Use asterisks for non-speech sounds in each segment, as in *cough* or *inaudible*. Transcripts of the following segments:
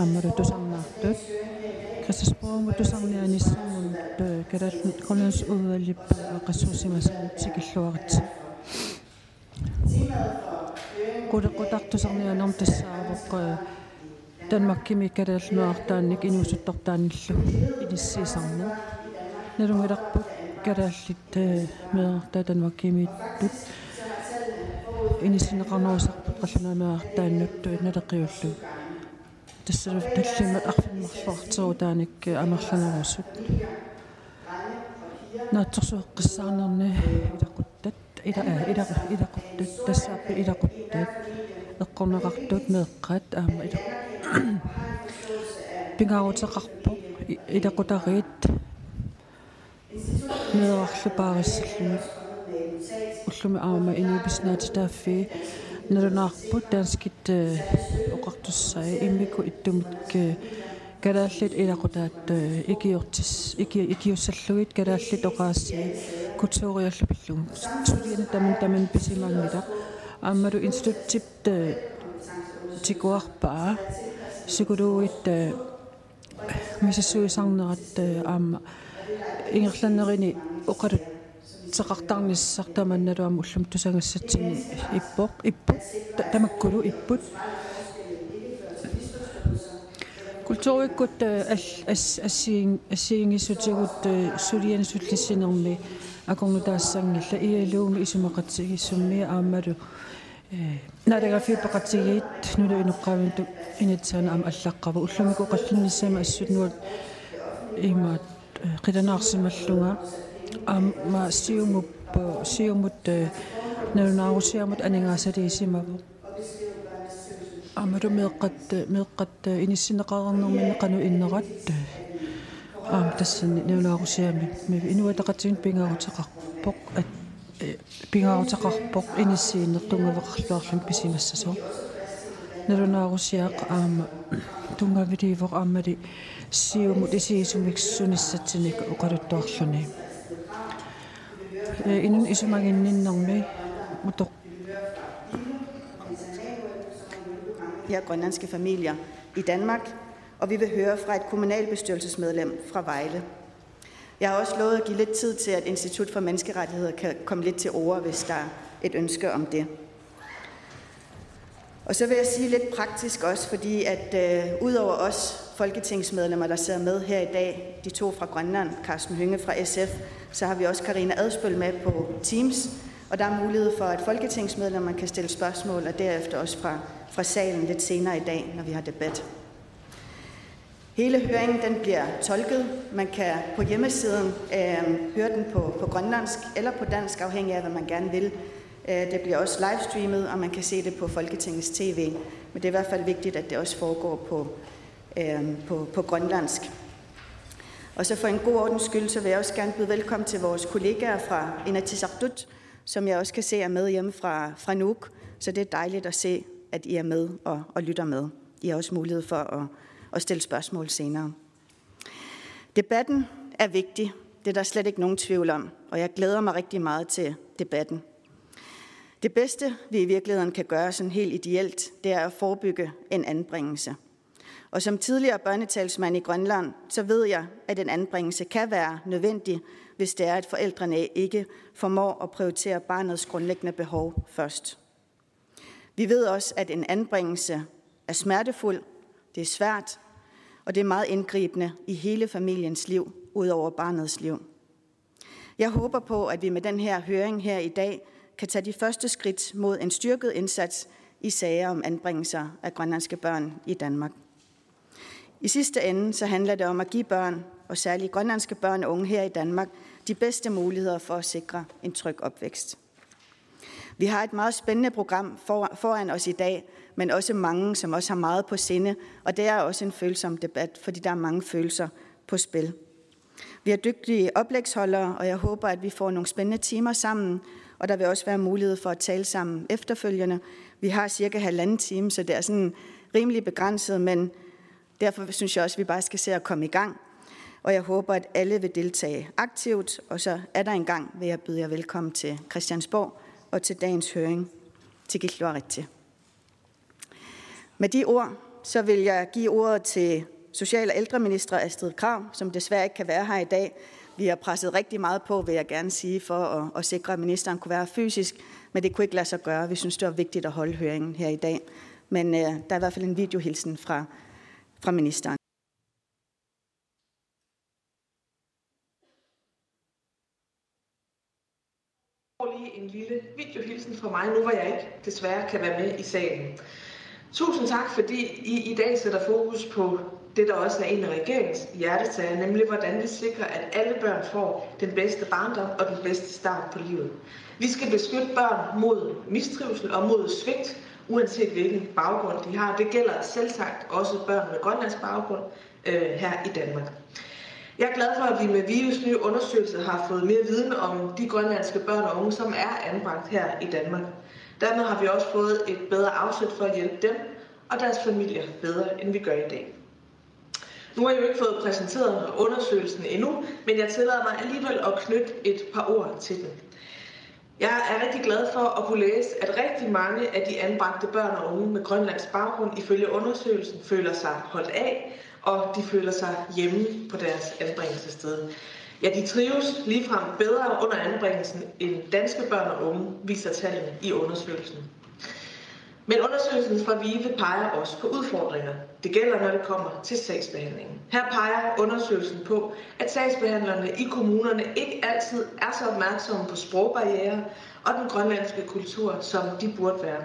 amru tu sang na tu kasas po mu tu sang ni ani sang mun tu kada kolons u li pa kasusi masan sikilluarit kuda kutak tu sang ni anam tu saavuk tanmakkimi kadaalluartaannik inuusuttortaanillu inissiisarna nalungalarput kadaallit meertaa tanmakkimiittut inissinneqarneruusarput qallunaamaaartaannuttu naleqiullu тассалу таллимат арфиммарлуартэру тааник амерланерусут наатсорсуэққиссаарнерни илақуттат ила ила илақуттат тассааппи илақуттат эққорнеқартут меэққат аама ила пингаарутеқарпо илақутариит меэрарлупаариссаллуни уллуми аама инибиснаати налунаарпут таанскит оқартуссаа иммику иттумик калааллит илақутаат икиортис ики икиуссаллугит калааллит оқаасси кутсууриаллу пиллугу сулиана таман таман писимангила ааммалу институттип тикуарпаа сикулууит мисассуисарнерат аама ингерланнерини оқалут теқартарниссартаманналуама уллум тусангассатсини иппоқ иппут тамаккулу иппут культууриккут ас ассиин ассиингиссутигут сулиан суллиссинерми акорнутаассангилла иалууми исумақатсигиссумми аамалу налагафиуппақатсигиит нулу инуққавинту инитсаана аама аллаққава уллумику қаллинниссама ассутнуат имаат қиланаарсималлунга аама сиумуп сиумут налунаарусиамут анингаасалиисимаву амару меэккат меэккат иниссинеқарернэрмини кану иннерат аам тассани налунаарусиами ми инуатақатсигин пингаарутеқарпоқ ат пингаарутеқарпоқ иниссииннертунгавеқарлуарлун писимассасо налунаарусиаақ аама тунгавиливоқ аамали сиумут исиисумиксуниссатсиник оқалуттуарлуни инун исумагинниннэрми мутоқ her grønlandske familier i Danmark, og vi vil høre fra et kommunalbestyrelsesmedlem fra Vejle. Jeg har også lovet at give lidt tid til, at Institut for Menneskerettigheder kan komme lidt til ord, hvis der er et ønske om det. Og så vil jeg sige lidt praktisk også, fordi at øh, udover os folketingsmedlemmer, der sidder med her i dag, de to fra Grønland, Carsten Hynge fra SF, så har vi også Karina Adspøl med på Teams, og der er mulighed for, at folketingsmedlemmer kan stille spørgsmål, og derefter også fra fra salen lidt senere i dag, når vi har debat. Hele høringen den bliver tolket. Man kan på hjemmesiden øh, høre den på, på grønlandsk eller på dansk, afhængig af, hvad man gerne vil. Øh, det bliver også livestreamet, og man kan se det på Folketingets tv. Men det er i hvert fald vigtigt, at det også foregår på, øh, på, på grønlandsk. Og så for en god ordens skyld, så vil jeg også gerne byde velkommen til vores kollegaer fra Inatisartut, som jeg også kan se er med hjemme fra, fra Nuuk. Så det er dejligt at se at I er med og, og lytter med. I har også mulighed for at, at stille spørgsmål senere. Debatten er vigtig. Det er der slet ikke nogen tvivl om, og jeg glæder mig rigtig meget til debatten. Det bedste, vi i virkeligheden kan gøre sådan helt ideelt, det er at forebygge en anbringelse. Og som tidligere børnetalsmand i Grønland, så ved jeg, at en anbringelse kan være nødvendig, hvis det er, at forældrene ikke formår at prioritere barnets grundlæggende behov først. Vi ved også, at en anbringelse er smertefuld, det er svært, og det er meget indgribende i hele familiens liv, ud over barnets liv. Jeg håber på, at vi med den her høring her i dag kan tage de første skridt mod en styrket indsats i sager om anbringelser af grønlandske børn i Danmark. I sidste ende så handler det om at give børn, og særligt grønlandske børn og unge her i Danmark, de bedste muligheder for at sikre en tryg opvækst. Vi har et meget spændende program foran os i dag, men også mange, som også har meget på sinde, og det er også en følsom debat, fordi der er mange følelser på spil. Vi har dygtige oplægsholdere, og jeg håber, at vi får nogle spændende timer sammen, og der vil også være mulighed for at tale sammen efterfølgende. Vi har cirka halvanden time, så det er sådan rimelig begrænset, men derfor synes jeg også, at vi bare skal se at komme i gang. Og jeg håber, at alle vil deltage aktivt, og så er der en gang, vil jeg byde jer velkommen til Christiansborg, og til dagens høring til Gilloaritti. Med de ord, så vil jeg give ordet til Social- og ældreminister Astrid Krav, som desværre ikke kan være her i dag. Vi har presset rigtig meget på, vil jeg gerne sige, for at, at sikre, at ministeren kunne være fysisk, men det kunne ikke lade sig gøre. Vi synes, det var vigtigt at holde høringen her i dag. Men øh, der er i hvert fald en videohilsen fra, fra ministeren. lige en lille videohilsen fra mig, nu hvor jeg ikke desværre kan være med i salen. Tusind tak, fordi I i dag sætter fokus på det, der også er en af regeringens hjertetager, nemlig hvordan vi sikrer, at alle børn får den bedste barndom og den bedste start på livet. Vi skal beskytte børn mod mistrivsel og mod svigt, uanset hvilken baggrund de har. Det gælder selvsagt også børn med grønlandsk baggrund øh, her i Danmark. Jeg er glad for, at vi med VIVES nye undersøgelse har fået mere viden om de grønlandske børn og unge, som er anbragt her i Danmark. Dermed har vi også fået et bedre afsæt for at hjælpe dem og deres familier bedre, end vi gør i dag. Nu har jeg jo ikke fået præsenteret undersøgelsen endnu, men jeg tillader mig alligevel at knytte et par ord til den. Jeg er rigtig glad for at kunne læse, at rigtig mange af de anbragte børn og unge med Grønlands baggrund ifølge undersøgelsen føler sig holdt af, og de føler sig hjemme på deres anbringelsessted. Ja, de trives ligefrem bedre under anbringelsen end danske børn og unge, viser tallene i undersøgelsen. Men undersøgelsen fra VIVE peger også på udfordringer. Det gælder, når det kommer til sagsbehandlingen. Her peger undersøgelsen på, at sagsbehandlerne i kommunerne ikke altid er så opmærksomme på sprogbarriere og den grønlandske kultur, som de burde være.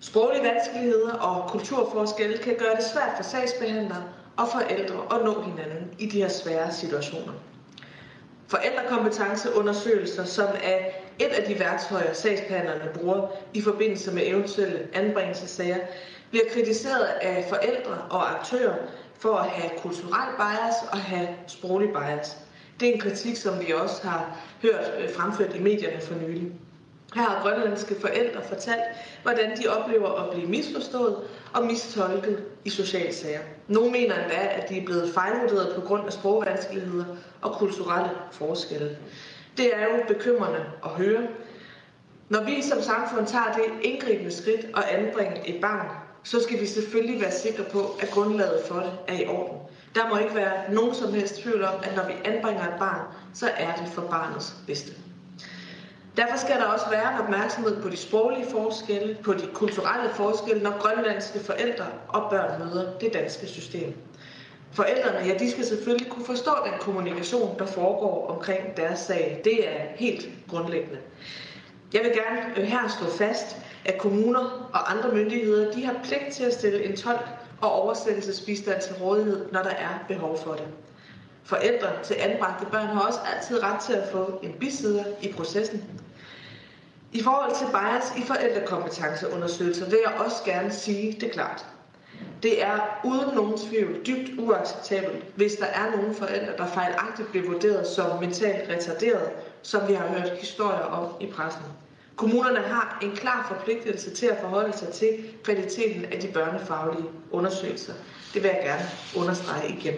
Sproglige vanskeligheder og kulturforskelle kan gøre det svært for sagsbehandlere og forældre at nå hinanden i de her svære situationer. Forældrekompetenceundersøgelser, som er et af de værktøjer, sagsbehandlerne bruger i forbindelse med eventuelle anbringelsessager, bliver kritiseret af forældre og aktører for at have kulturel bias og have sproglig bias. Det er en kritik, som vi også har hørt øh, fremført i medierne for nylig. Her har grønlandske forældre fortalt, hvordan de oplever at blive misforstået og mistolket i sociale sager. Nogle mener endda, at de er blevet fejlvurderet på grund af sprogvanskeligheder og kulturelle forskelle. Det er jo bekymrende at høre. Når vi som samfund tager det indgribende skridt at anbringe et barn, så skal vi selvfølgelig være sikre på, at grundlaget for det er i orden. Der må ikke være nogen som helst tvivl om, at når vi anbringer et barn, så er det for barnets bedste. Derfor skal der også være en opmærksomhed på de sproglige forskelle, på de kulturelle forskelle, når grønlandske forældre og børn møder det danske system. Forældrene, ja, de skal selvfølgelig kunne forstå den kommunikation, der foregår omkring deres sag. Det er helt grundlæggende. Jeg vil gerne øh, her slå fast, at kommuner og andre myndigheder, de har pligt til at stille en tolk og oversættelsesbistand til rådighed, når der er behov for det. Forældre til anbragte børn har også altid ret til at få en bisider i processen. I forhold til bias i forældrekompetenceundersøgelser vil jeg også gerne sige det klart. Det er uden nogen tvivl dybt uacceptabelt, hvis der er nogle forældre, der fejlagtigt bliver vurderet som mentalt retarderet, som vi har hørt historier om i pressen. Kommunerne har en klar forpligtelse til at forholde sig til kvaliteten af de børnefaglige undersøgelser. Det vil jeg gerne understrege igen.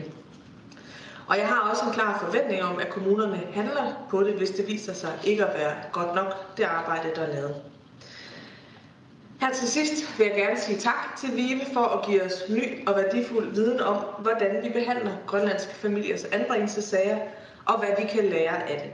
Og jeg har også en klar forventning om, at kommunerne handler på det, hvis det viser sig ikke at være godt nok, det arbejde, der er lavet. Her til sidst vil jeg gerne sige tak til VIVE for at give os ny og værdifuld viden om, hvordan vi behandler grønlandske familiers anbringelsesager, og hvad vi kan lære af det.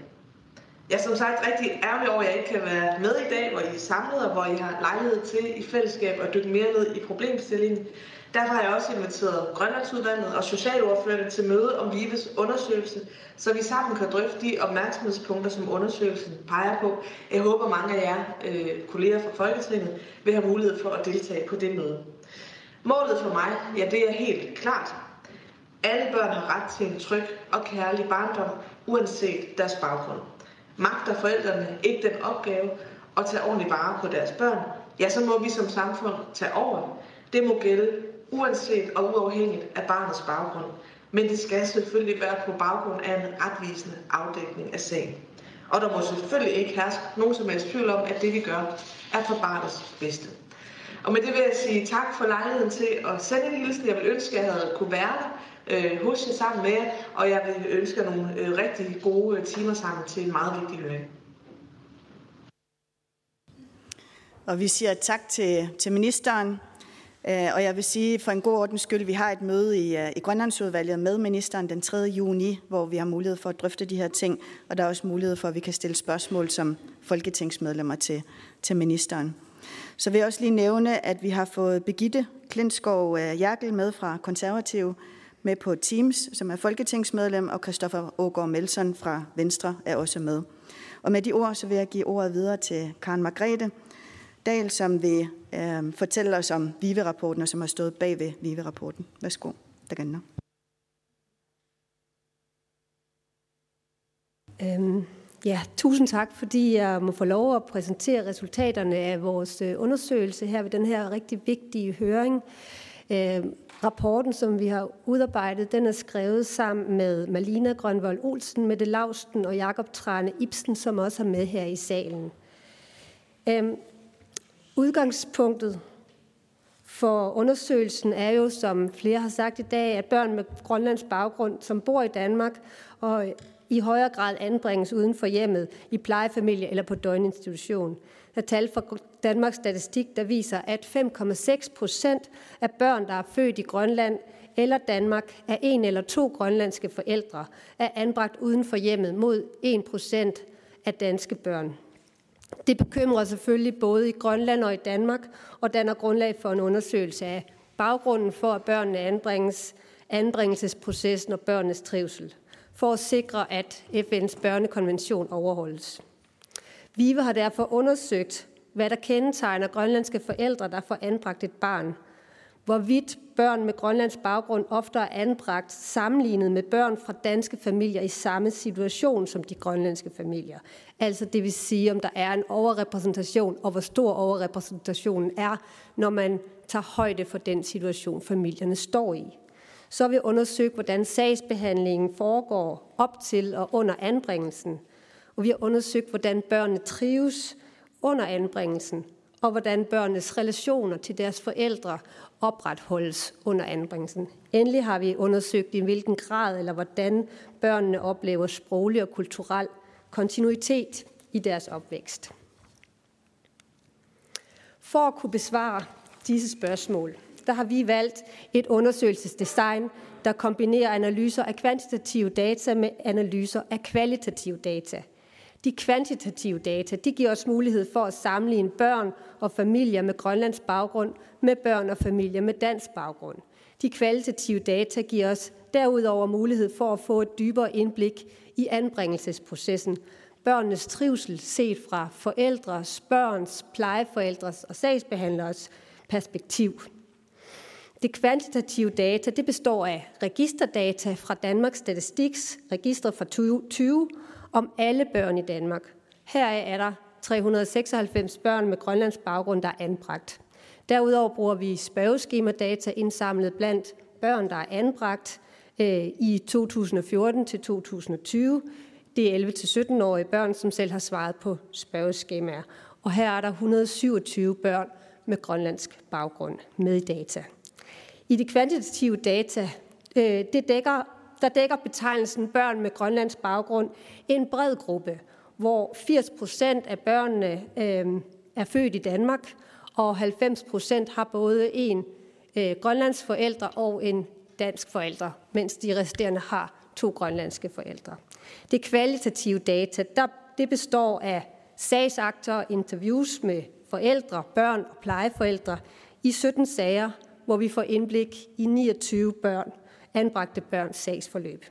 Jeg er som sagt rigtig ærgerlig over, at jeg ikke kan være med i dag, hvor I er samlet, og hvor I har lejlighed til i fællesskab at dykke mere ned i problemstillingen. Derfor har jeg også inviteret Grønlandsudvalget og Socialordførende til møde om Vives undersøgelse, så vi sammen kan drøfte de opmærksomhedspunkter, som undersøgelsen peger på. Jeg håber, mange af jer øh, kolleger fra Folketinget vil have mulighed for at deltage på det møde. Målet for mig, ja, det er helt klart. Alle børn har ret til en tryg og kærlig barndom, uanset deres baggrund. Magter forældrene ikke den opgave at tage ordentligt vare på deres børn, ja, så må vi som samfund tage over. Det må gælde uanset og uafhængigt af barnets baggrund. Men det skal selvfølgelig være på baggrund af en retvisende afdækning af sagen. Og der må selvfølgelig ikke herske nogen som helst tvivl om, at det vi gør er for barnets bedste. Og med det vil jeg sige tak for lejligheden til at sende en hilsen. Jeg vil ønske, at jeg havde kunne være der øh, hos jer sammen med jer, og jeg vil ønske jer nogle øh, rigtig gode øh, timer sammen til en meget vigtig høring. Og vi siger tak til, til ministeren. Øh, og jeg vil sige for en god ordens skyld, vi har et møde i, øh, i Grønlandsudvalget med ministeren den 3. juni, hvor vi har mulighed for at drøfte de her ting, og der er også mulighed for, at vi kan stille spørgsmål som folketingsmedlemmer til, til ministeren. Så vil jeg også lige nævne, at vi har fået Begitte Klintskov øh, Jerkel med fra Konservative, med på Teams, som er folketingsmedlem, og Christoffer Ågaard Melson fra Venstre er også med. Og med de ord, så vil jeg give ordet videre til Karen Margrethe Dahl, som vil øh, fortælle os om VIVE-rapporten, og som har stået bag ved VIVE-rapporten. Værsgo, Daganna. Øhm, ja, tusind tak, fordi jeg må få lov at præsentere resultaterne af vores øh, undersøgelse her ved den her rigtig vigtige høring. Øhm, Rapporten, som vi har udarbejdet, den er skrevet sammen med Malina Grønvold Olsen, Mette Lausten og Jakob Trane Ibsen, som også er med her i salen. Øhm, udgangspunktet for undersøgelsen er jo, som flere har sagt i dag, at børn med Grønlands baggrund, som bor i Danmark og i højere grad anbringes uden for hjemmet, i plejefamilie eller på døgninstitution. Der er tal fra Danmarks Statistik, der viser, at 5,6 procent af børn, der er født i Grønland eller Danmark, af en eller to grønlandske forældre, er anbragt uden for hjemmet mod 1 procent af danske børn. Det bekymrer selvfølgelig både i Grønland og i Danmark, og danner grundlag for en undersøgelse af baggrunden for, at børnene anbringes, anbringelsesprocessen og børnenes trivsel, for at sikre, at FN's børnekonvention overholdes. VIVE har derfor undersøgt, hvad der kendetegner grønlandske forældre, der får anbragt et barn. Hvorvidt børn med grønlandsk baggrund ofte er anbragt sammenlignet med børn fra danske familier i samme situation som de grønlandske familier. Altså det vil sige, om der er en overrepræsentation, og hvor stor overrepræsentationen er, når man tager højde for den situation, familierne står i. Så vi undersøgt, hvordan sagsbehandlingen foregår op til og under anbringelsen – og vi har undersøgt, hvordan børnene trives under anbringelsen, og hvordan børnenes relationer til deres forældre opretholdes under anbringelsen. Endelig har vi undersøgt, i hvilken grad eller hvordan børnene oplever sproglig og kulturel kontinuitet i deres opvækst. For at kunne besvare disse spørgsmål, der har vi valgt et undersøgelsesdesign, der kombinerer analyser af kvantitative data med analyser af kvalitative data – de kvantitative data de giver os mulighed for at sammenligne børn og familier med Grønlands baggrund med børn og familier med dansk baggrund. De kvalitative data giver os derudover mulighed for at få et dybere indblik i anbringelsesprocessen. Børnenes trivsel set fra forældres, børns, plejeforældres og sagsbehandleres perspektiv. Det kvantitative data det består af registerdata fra Danmarks Statistiks register fra 2020 om alle børn i Danmark. Heraf er der 396 børn med Grønlands baggrund, der er anbragt. Derudover bruger vi spørgeskema-data indsamlet blandt børn, der er anbragt øh, i 2014 til 2020. Det er 11-17-årige børn, som selv har svaret på spørgeskemaer. Og her er der 127 børn med grønlandsk baggrund med i data. I de kvantitative data, øh, det dækker der dækker betegnelsen børn med grønlandsk baggrund en bred gruppe, hvor 80 procent af børnene øh, er født i Danmark, og 90 procent har både en øh, grønlandsk forældre og en dansk forældre, mens de resterende har to grønlandske forældre. Det kvalitative data, der, det består af sagsakter, interviews med forældre, børn og plejeforældre i 17 sager, hvor vi får indblik i 29 børn anbragte børns sagsforløb.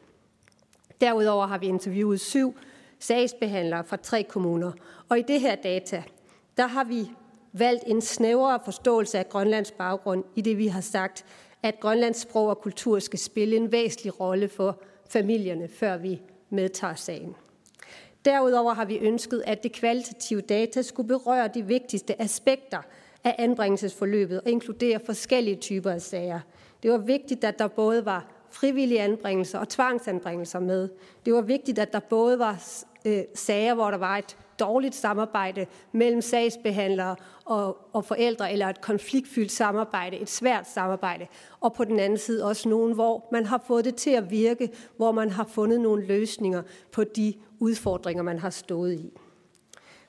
Derudover har vi interviewet syv sagsbehandlere fra tre kommuner, og i det her data, der har vi valgt en snævrere forståelse af Grønlands baggrund i det, vi har sagt, at Grønlands sprog og kultur skal spille en væsentlig rolle for familierne, før vi medtager sagen. Derudover har vi ønsket, at det kvalitative data skulle berøre de vigtigste aspekter af anbringelsesforløbet og inkludere forskellige typer af sager. Det var vigtigt, at der både var frivillige anbringelser og tvangsanbringelser med. Det var vigtigt, at der både var øh, sager, hvor der var et dårligt samarbejde mellem sagsbehandlere og, og forældre, eller et konfliktfyldt samarbejde, et svært samarbejde, og på den anden side også nogen, hvor man har fået det til at virke, hvor man har fundet nogle løsninger på de udfordringer, man har stået i.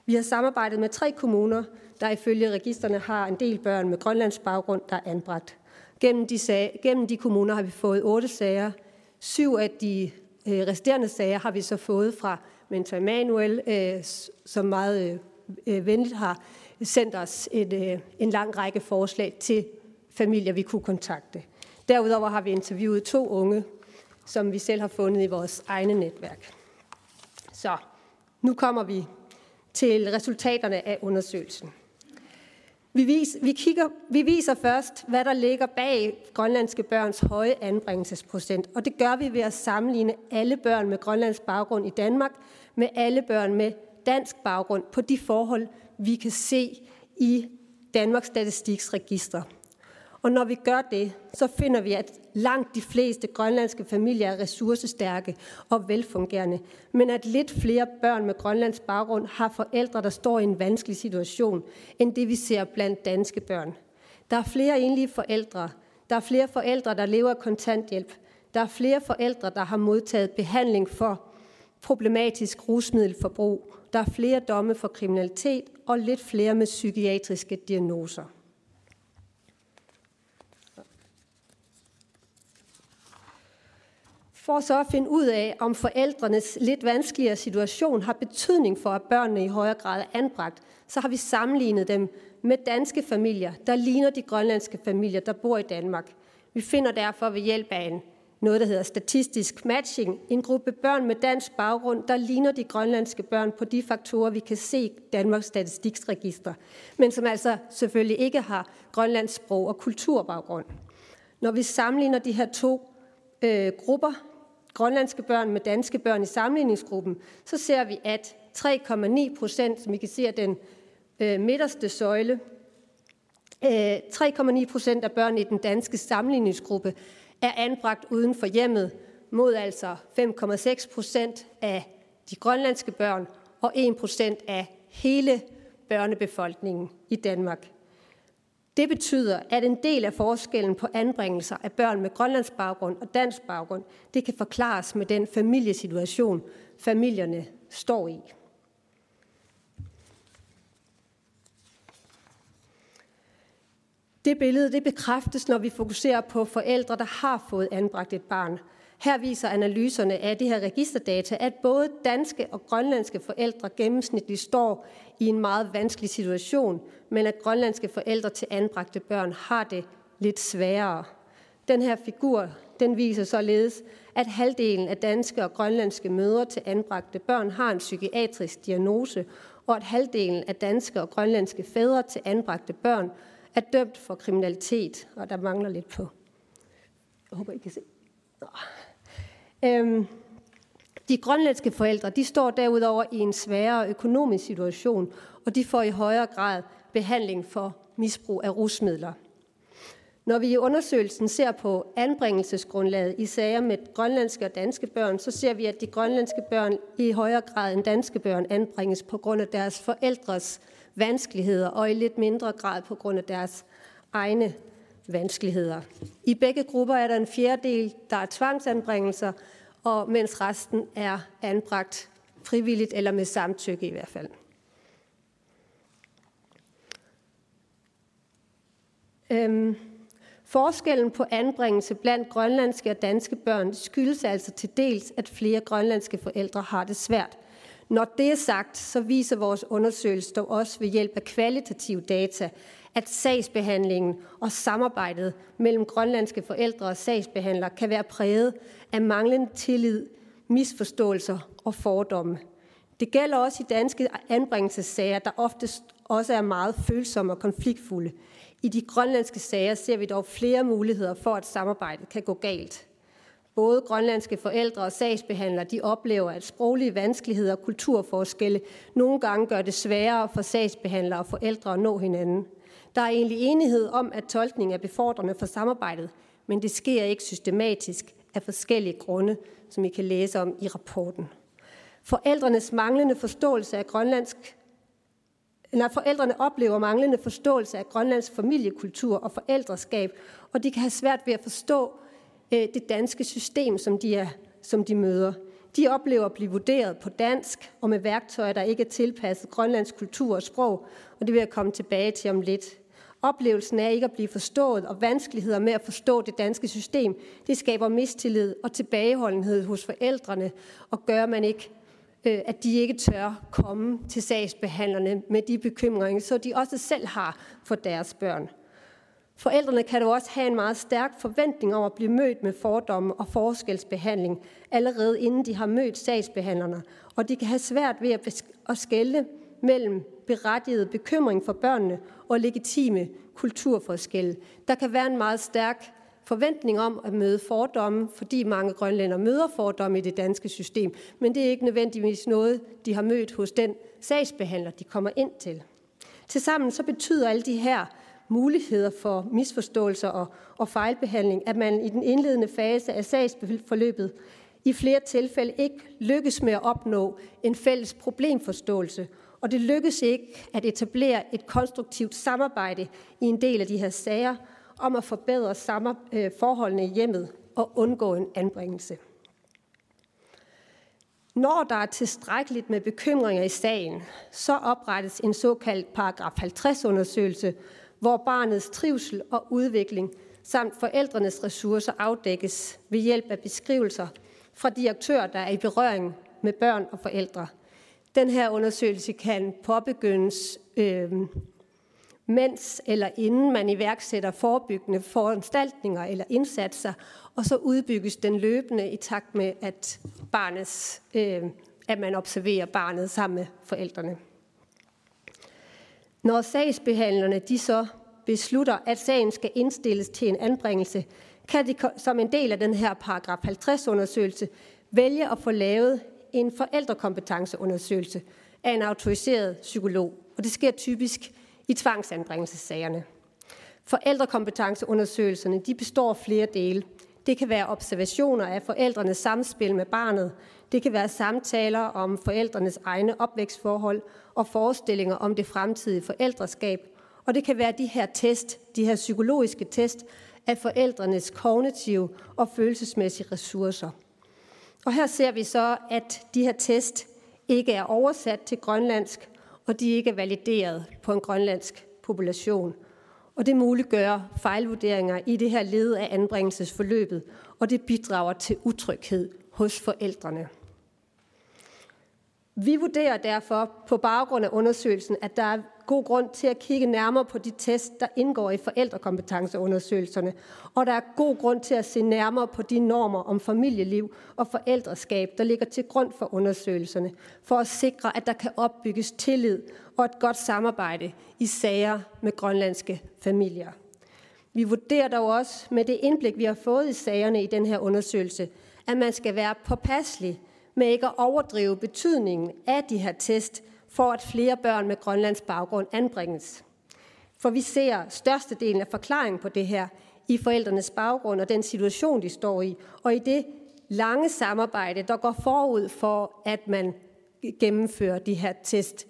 Vi har samarbejdet med tre kommuner, der ifølge registerne har en del børn med grønlands baggrund, der er anbragt. Gennem de, sag, gennem de kommuner har vi fået otte sager. Syv af de øh, resterende sager har vi så fået fra Mentor Emanuel, øh, som meget øh, øh, venligt har sendt os et, øh, en lang række forslag til familier, vi kunne kontakte. Derudover har vi interviewet to unge, som vi selv har fundet i vores egne netværk. Så nu kommer vi til resultaterne af undersøgelsen. Vi, vis, vi, kigger, vi viser først, hvad der ligger bag grønlandske børns høje anbringelsesprocent, og det gør vi ved at sammenligne alle børn med grønlandsk baggrund i Danmark med alle børn med dansk baggrund på de forhold, vi kan se i Danmarks Statistiks register. Og når vi gør det, så finder vi, at langt de fleste grønlandske familier er ressourcestærke og velfungerende, men at lidt flere børn med grønlands baggrund har forældre, der står i en vanskelig situation, end det vi ser blandt danske børn. Der er flere enlige forældre, der er flere forældre, der lever af kontanthjælp, der er flere forældre, der har modtaget behandling for problematisk rusmiddelforbrug, der er flere domme for kriminalitet og lidt flere med psykiatriske diagnoser. For så at finde ud af, om forældrenes lidt vanskeligere situation har betydning for, at børnene i højere grad er anbragt, så har vi sammenlignet dem med danske familier, der ligner de grønlandske familier, der bor i Danmark. Vi finder derfor ved hjælp af en, noget, der hedder statistisk matching, en gruppe børn med dansk baggrund, der ligner de grønlandske børn på de faktorer, vi kan se i Danmarks Statistiksregister, men som altså selvfølgelig ikke har grønlandsk sprog og kulturbaggrund. Når vi sammenligner de her to øh, grupper, grønlandske børn med danske børn i sammenligningsgruppen, så ser vi, at 3,9 procent, som I kan se af den øh, midterste søjle, øh, 3,9 procent af børn i den danske sammenligningsgruppe er anbragt uden for hjemmet, mod altså 5,6 procent af de grønlandske børn og 1 procent af hele børnebefolkningen i Danmark. Det betyder, at en del af forskellen på anbringelser af børn med grønlandsk baggrund og dansk baggrund, det kan forklares med den familiesituation, familierne står i. Det billede det bekræftes, når vi fokuserer på forældre, der har fået anbragt et barn. Her viser analyserne af det her registerdata, at både danske og grønlandske forældre gennemsnitligt står i en meget vanskelig situation, men at grønlandske forældre til anbragte børn har det lidt sværere. Den her figur den viser således, at halvdelen af danske og grønlandske mødre til anbragte børn har en psykiatrisk diagnose, og at halvdelen af danske og grønlandske fædre til anbragte børn er dømt for kriminalitet, og der mangler lidt på. Jeg håber, I kan se. Øhm, de grønlandske forældre de står derudover i en sværere økonomisk situation, og de får i højere grad behandling for misbrug af rusmidler. Når vi i undersøgelsen ser på anbringelsesgrundlaget i sager med grønlandske og danske børn, så ser vi, at de grønlandske børn i højere grad end danske børn anbringes på grund af deres forældres vanskeligheder, og i lidt mindre grad på grund af deres egne vanskeligheder. I begge grupper er der en fjerdedel, der er tvangsanbringelser, og mens resten er anbragt frivilligt eller med samtykke i hvert fald. Øhm, forskellen på anbringelse blandt grønlandske og danske børn skyldes altså til dels, at flere grønlandske forældre har det svært. Når det er sagt, så viser vores undersøgelse dog også ved hjælp af kvalitative data, at sagsbehandlingen og samarbejdet mellem grønlandske forældre og sagsbehandlere kan være præget af manglende tillid, misforståelser og fordomme. Det gælder også i danske anbringelsessager, der ofte også er meget følsomme og konfliktfulde. I de grønlandske sager ser vi dog flere muligheder for, at samarbejdet kan gå galt. Både grønlandske forældre og sagsbehandlere de oplever, at sproglige vanskeligheder og kulturforskelle nogle gange gør det sværere for sagsbehandlere og forældre at nå hinanden. Der er egentlig enighed om, at tolkning er befordrende for samarbejdet, men det sker ikke systematisk af forskellige grunde, som I kan læse om i rapporten. Forældrenes manglende forståelse af grønlandsk når forældrene oplever manglende forståelse af grønlands familiekultur og forældreskab, og de kan have svært ved at forstå øh, det danske system, som de, er, som de møder. De oplever at blive vurderet på dansk og med værktøjer, der ikke er tilpasset grønlandsk kultur og sprog, og det vil jeg komme tilbage til om lidt. Oplevelsen af ikke at blive forstået og vanskeligheder med at forstå det danske system, det skaber mistillid og tilbageholdenhed hos forældrene og gør, man ikke, Øh, at de ikke tør komme til sagsbehandlerne med de bekymringer, så de også selv har for deres børn. Forældrene kan dog også have en meget stærk forventning om at blive mødt med fordomme og forskelsbehandling, allerede inden de har mødt sagsbehandlerne, og de kan have svært ved at skælde mellem berettiget bekymring for børnene og legitime kulturforskelle. Der kan være en meget stærk forventning om at møde fordomme, fordi mange grønlænder møder fordomme i det danske system, men det er ikke nødvendigvis noget, de har mødt hos den sagsbehandler, de kommer ind til. Tilsammen så betyder alle de her muligheder for misforståelser og, og fejlbehandling, at man i den indledende fase af sagsforløbet i flere tilfælde ikke lykkes med at opnå en fælles problemforståelse, og det lykkes ikke at etablere et konstruktivt samarbejde i en del af de her sager om at forbedre øh, forholdene i hjemmet og undgå en anbringelse. Når der er tilstrækkeligt med bekymringer i sagen, så oprettes en såkaldt paragraf 50-undersøgelse, hvor barnets trivsel og udvikling samt forældrenes ressourcer afdækkes ved hjælp af beskrivelser fra de aktører, der er i berøring med børn og forældre. Den her undersøgelse kan påbegyndes øh, mens eller inden man iværksætter forebyggende foranstaltninger eller indsatser, og så udbygges den løbende i takt med, at, barnets, øh, at man observerer barnet sammen med forældrene. Når sagsbehandlerne de så beslutter, at sagen skal indstilles til en anbringelse, kan de som en del af den her paragraf 50-undersøgelse vælge at få lavet en forældrekompetenceundersøgelse af en autoriseret psykolog. Og det sker typisk i tvangsanbringelsessagerne. Forældrekompetenceundersøgelserne de består af flere dele. Det kan være observationer af forældrenes samspil med barnet. Det kan være samtaler om forældrenes egne opvækstforhold og forestillinger om det fremtidige forældreskab. Og det kan være de her test, de her psykologiske test af forældrenes kognitive og følelsesmæssige ressourcer. Og her ser vi så, at de her test ikke er oversat til grønlandsk, og de ikke er valideret på en grønlandsk population. Og det muliggør fejlvurderinger i det her led af anbringelsesforløbet, og det bidrager til utryghed hos forældrene. Vi vurderer derfor på baggrund af undersøgelsen, at der er god grund til at kigge nærmere på de test, der indgår i forældrekompetenceundersøgelserne, og der er god grund til at se nærmere på de normer om familieliv og forældreskab, der ligger til grund for undersøgelserne, for at sikre, at der kan opbygges tillid og et godt samarbejde i sager med grønlandske familier. Vi vurderer dog også med det indblik, vi har fået i sagerne i den her undersøgelse, at man skal være påpasselig med ikke at overdrive betydningen af de her test, for at flere børn med Grønlands baggrund anbringes. For vi ser størstedelen af forklaringen på det her i forældrenes baggrund og den situation, de står i, og i det lange samarbejde, der går forud for, at man gennemfører de her test.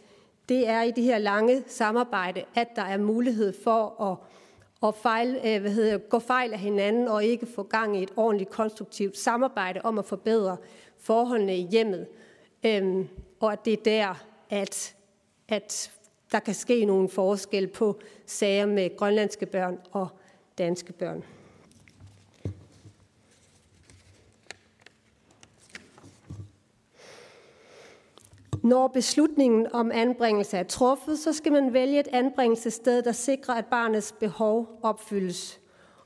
Det er i det her lange samarbejde, at der er mulighed for at, at fejl, øh, hvad hedder, gå fejl af hinanden og ikke få gang i et ordentligt konstruktivt samarbejde om at forbedre forholdene i hjemmet. Øhm, og at det er der, at, at der kan ske nogle forskel på sager med grønlandske børn og danske børn. Når beslutningen om anbringelse er truffet, så skal man vælge et anbringelsessted, der sikrer, at barnets behov opfyldes.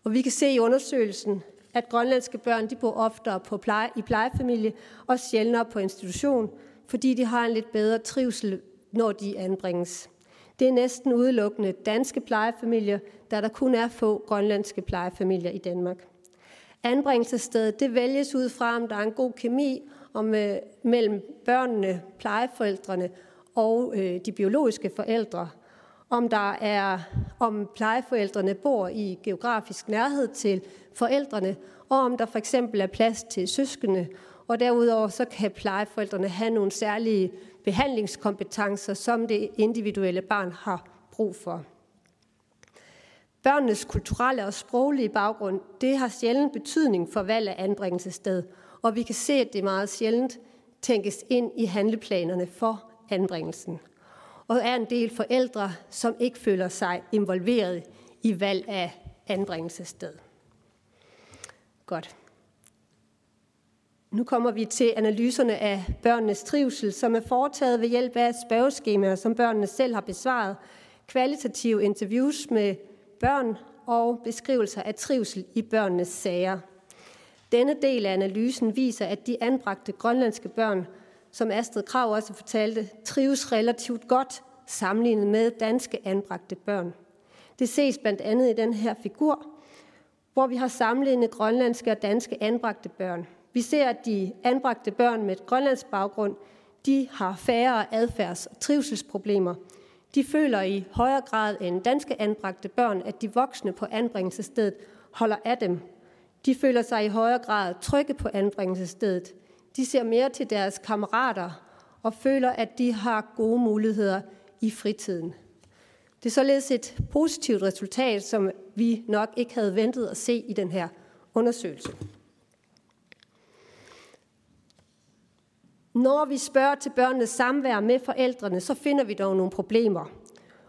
Og vi kan se i undersøgelsen, at grønlandske børn de bor oftere på pleje, i plejefamilie og sjældnere på institution, fordi de har en lidt bedre trivsel, når de anbringes. Det er næsten udelukkende danske plejefamilier, da der kun er få grønlandske plejefamilier i Danmark. Anbringelsesstedet det vælges ud fra, om der er en god kemi om, øh, mellem børnene, plejeforældrene og øh, de biologiske forældre. Om der er, om plejeforældrene bor i geografisk nærhed til forældrene, og om der for eksempel er plads til søskende, og derudover så kan plejeforældrene have nogle særlige behandlingskompetencer, som det individuelle barn har brug for. Børnenes kulturelle og sproglige baggrund, det har sjældent betydning for valg af anbringelsessted, og vi kan se, at det meget sjældent tænkes ind i handleplanerne for anbringelsen. Og er en del forældre, som ikke føler sig involveret i valg af anbringelsessted. Godt. Nu kommer vi til analyserne af børnenes trivsel, som er foretaget ved hjælp af spørgeskemaer, som børnene selv har besvaret, kvalitative interviews med børn og beskrivelser af trivsel i børnenes sager. Denne del af analysen viser, at de anbragte grønlandske børn, som Astrid Krav også fortalte, trives relativt godt sammenlignet med danske anbragte børn. Det ses blandt andet i den her figur, hvor vi har sammenlignet grønlandske og danske anbragte børn. Vi ser, at de anbragte børn med et grønlandsk baggrund, de har færre adfærds- og trivselsproblemer. De føler i højere grad end danske anbragte børn, at de voksne på anbringelsesstedet holder af dem. De føler sig i højere grad trygge på anbringelsesstedet. De ser mere til deres kammerater og føler, at de har gode muligheder i fritiden. Det er således et positivt resultat, som vi nok ikke havde ventet at se i den her undersøgelse. Når vi spørger til børnenes samvær med forældrene, så finder vi dog nogle problemer.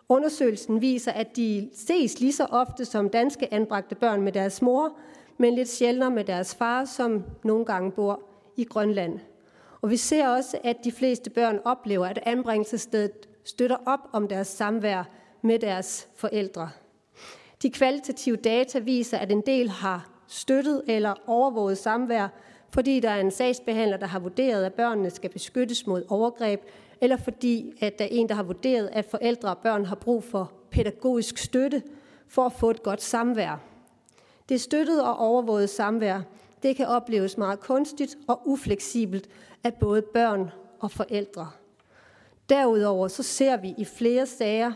Undersøgelsen viser, at de ses lige så ofte som danske anbragte børn med deres mor, men lidt sjældnere med deres far, som nogle gange bor i Grønland. Og vi ser også, at de fleste børn oplever, at anbringelsesstedet støtter op om deres samvær med deres forældre. De kvalitative data viser, at en del har støttet eller overvåget samvær, fordi der er en sagsbehandler, der har vurderet, at børnene skal beskyttes mod overgreb, eller fordi at der er en, der har vurderet, at forældre og børn har brug for pædagogisk støtte for at få et godt samvær. Det støttede og overvåget samvær, det kan opleves meget kunstigt og ufleksibelt af både børn og forældre. Derudover så ser vi i flere sager,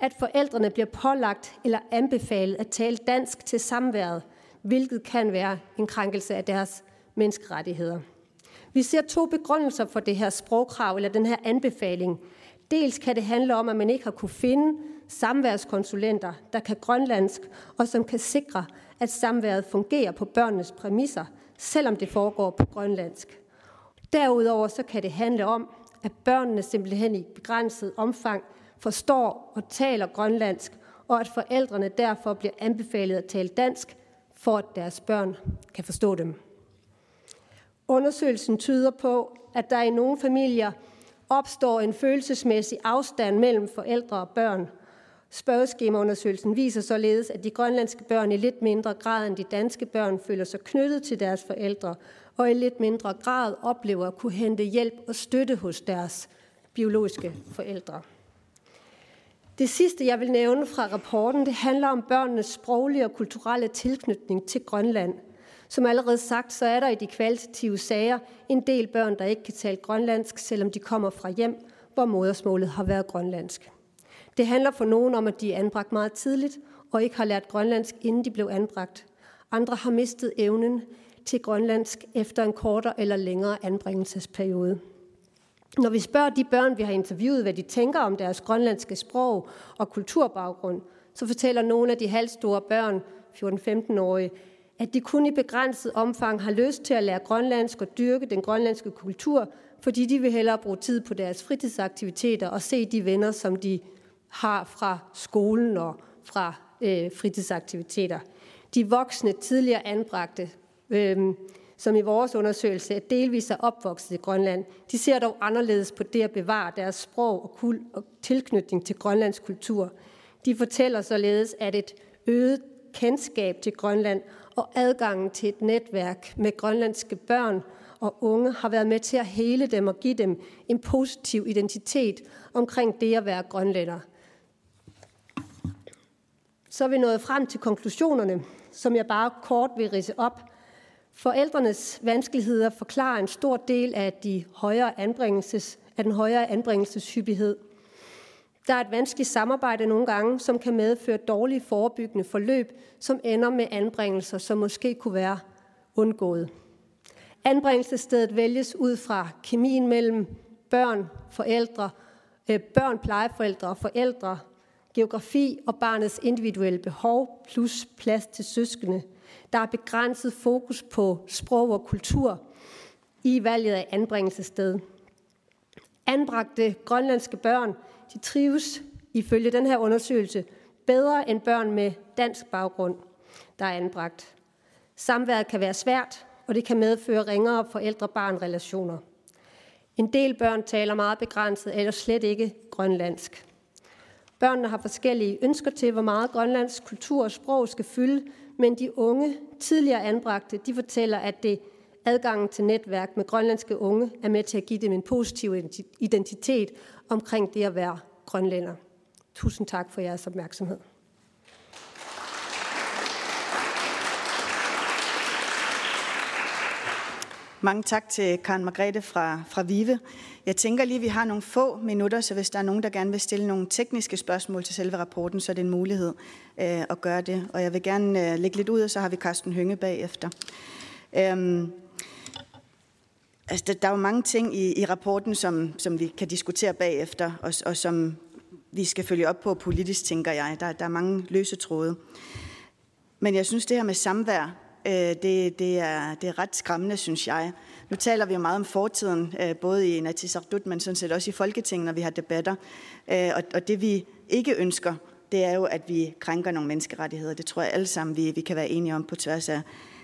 at forældrene bliver pålagt eller anbefalet at tale dansk til samværet, hvilket kan være en krænkelse af deres menneskerettigheder. Vi ser to begrundelser for det her sprogkrav eller den her anbefaling. Dels kan det handle om, at man ikke har kunne finde samværskonsulenter, der kan grønlandsk og som kan sikre, at samværet fungerer på børnenes præmisser, selvom det foregår på grønlandsk. Derudover så kan det handle om, at børnene simpelthen i begrænset omfang forstår og taler grønlandsk, og at forældrene derfor bliver anbefalet at tale dansk, for at deres børn kan forstå dem. Undersøgelsen tyder på, at der i nogle familier opstår en følelsesmæssig afstand mellem forældre og børn. Spørgeskemaundersøgelsen viser således, at de grønlandske børn i lidt mindre grad end de danske børn føler sig knyttet til deres forældre, og i lidt mindre grad oplever at kunne hente hjælp og støtte hos deres biologiske forældre. Det sidste, jeg vil nævne fra rapporten, det handler om børnenes sproglige og kulturelle tilknytning til Grønland. Som allerede sagt, så er der i de kvalitative sager en del børn, der ikke kan tale grønlandsk, selvom de kommer fra hjem, hvor modersmålet har været grønlandsk. Det handler for nogen om, at de er anbragt meget tidligt og ikke har lært grønlandsk, inden de blev anbragt. Andre har mistet evnen til grønlandsk efter en kortere eller længere anbringelsesperiode. Når vi spørger de børn, vi har interviewet, hvad de tænker om deres grønlandske sprog og kulturbaggrund, så fortæller nogle af de halvstore børn, 14-15-årige, at de kun i begrænset omfang har lyst til at lære grønlandsk og dyrke den grønlandske kultur, fordi de vil hellere bruge tid på deres fritidsaktiviteter og se de venner, som de har fra skolen og fra øh, fritidsaktiviteter. De voksne, tidligere anbragte, øh, som i vores undersøgelse er delvis er opvokset i Grønland, de ser dog anderledes på det at bevare deres sprog og, kul- og tilknytning til Grønlands kultur. De fortæller således, at et øget kendskab til Grønland og adgangen til et netværk med grønlandske børn og unge har været med til at hele dem og give dem en positiv identitet omkring det at være grønlænder. Så er vi nået frem til konklusionerne, som jeg bare kort vil rise op. Forældrenes vanskeligheder forklarer en stor del af, de højere anbringelses, af den højere anbringelseshyppighed. Der er et vanskeligt samarbejde nogle gange, som kan medføre dårlige forebyggende forløb, som ender med anbringelser, som måske kunne være undgået. Anbringelsesstedet vælges ud fra kemien mellem børn, forældre, øh, børn, plejeforældre og forældre, geografi og barnets individuelle behov plus plads til søskende – Der er begrænset fokus på sprog og kultur i valget af anbringelsessted. Anbragte grønlandske børn, de trives ifølge den her undersøgelse bedre end børn med dansk baggrund, der er anbragt. Samværet kan være svært, og det kan medføre ringere forældre-barn-relationer. En del børn taler meget begrænset eller slet ikke grønlandsk. Børnene har forskellige ønsker til, hvor meget grønlandsk kultur og sprog skal fylde, men de unge, tidligere anbragte, de fortæller, at det adgangen til netværk med grønlandske unge er med til at give dem en positiv identitet omkring det at være grønlænder. Tusind tak for jeres opmærksomhed. Mange tak til Karen Margrethe fra, fra Vive. Jeg tænker lige, at vi har nogle få minutter, så hvis der er nogen, der gerne vil stille nogle tekniske spørgsmål til selve rapporten, så er det en mulighed øh, at gøre det. Og jeg vil gerne øh, lægge lidt ud, og så har vi Carsten Hynge bagefter. Øhm, altså, der, der er jo mange ting i, i rapporten, som, som vi kan diskutere bagefter, og, og som vi skal følge op på politisk, tænker jeg. Der, der er mange løse tråde. Men jeg synes, det her med samvær, øh, det, det, er, det er ret skræmmende, synes jeg. Nu taler vi jo meget om fortiden, øh, både i Natisartut, men sådan set også i Folketinget, når vi har debatter. Øh, og, og det vi ikke ønsker, det er jo, at vi krænker nogle menneskerettigheder. Det tror jeg alle sammen, vi, vi kan være enige om på tværs af,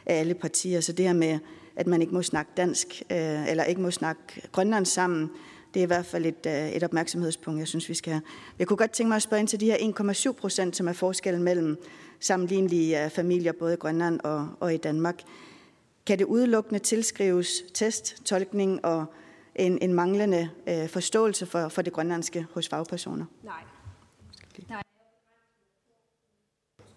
af alle partier. Så det her med, at man ikke må snakke dansk, øh, eller ikke må snakke grønlandsk sammen, det er i hvert fald et, øh, et opmærksomhedspunkt, jeg synes, vi skal have. Jeg kunne godt tænke mig at spørge ind til de her 1,7 procent, som er forskellen mellem sammenlignelige øh, familier, både i Grønland og, og i Danmark. Kan det udelukkende tilskrives test, tolkning og en, en manglende øh, forståelse for, for det grønlandske hos fagpersoner? Nej. Nej.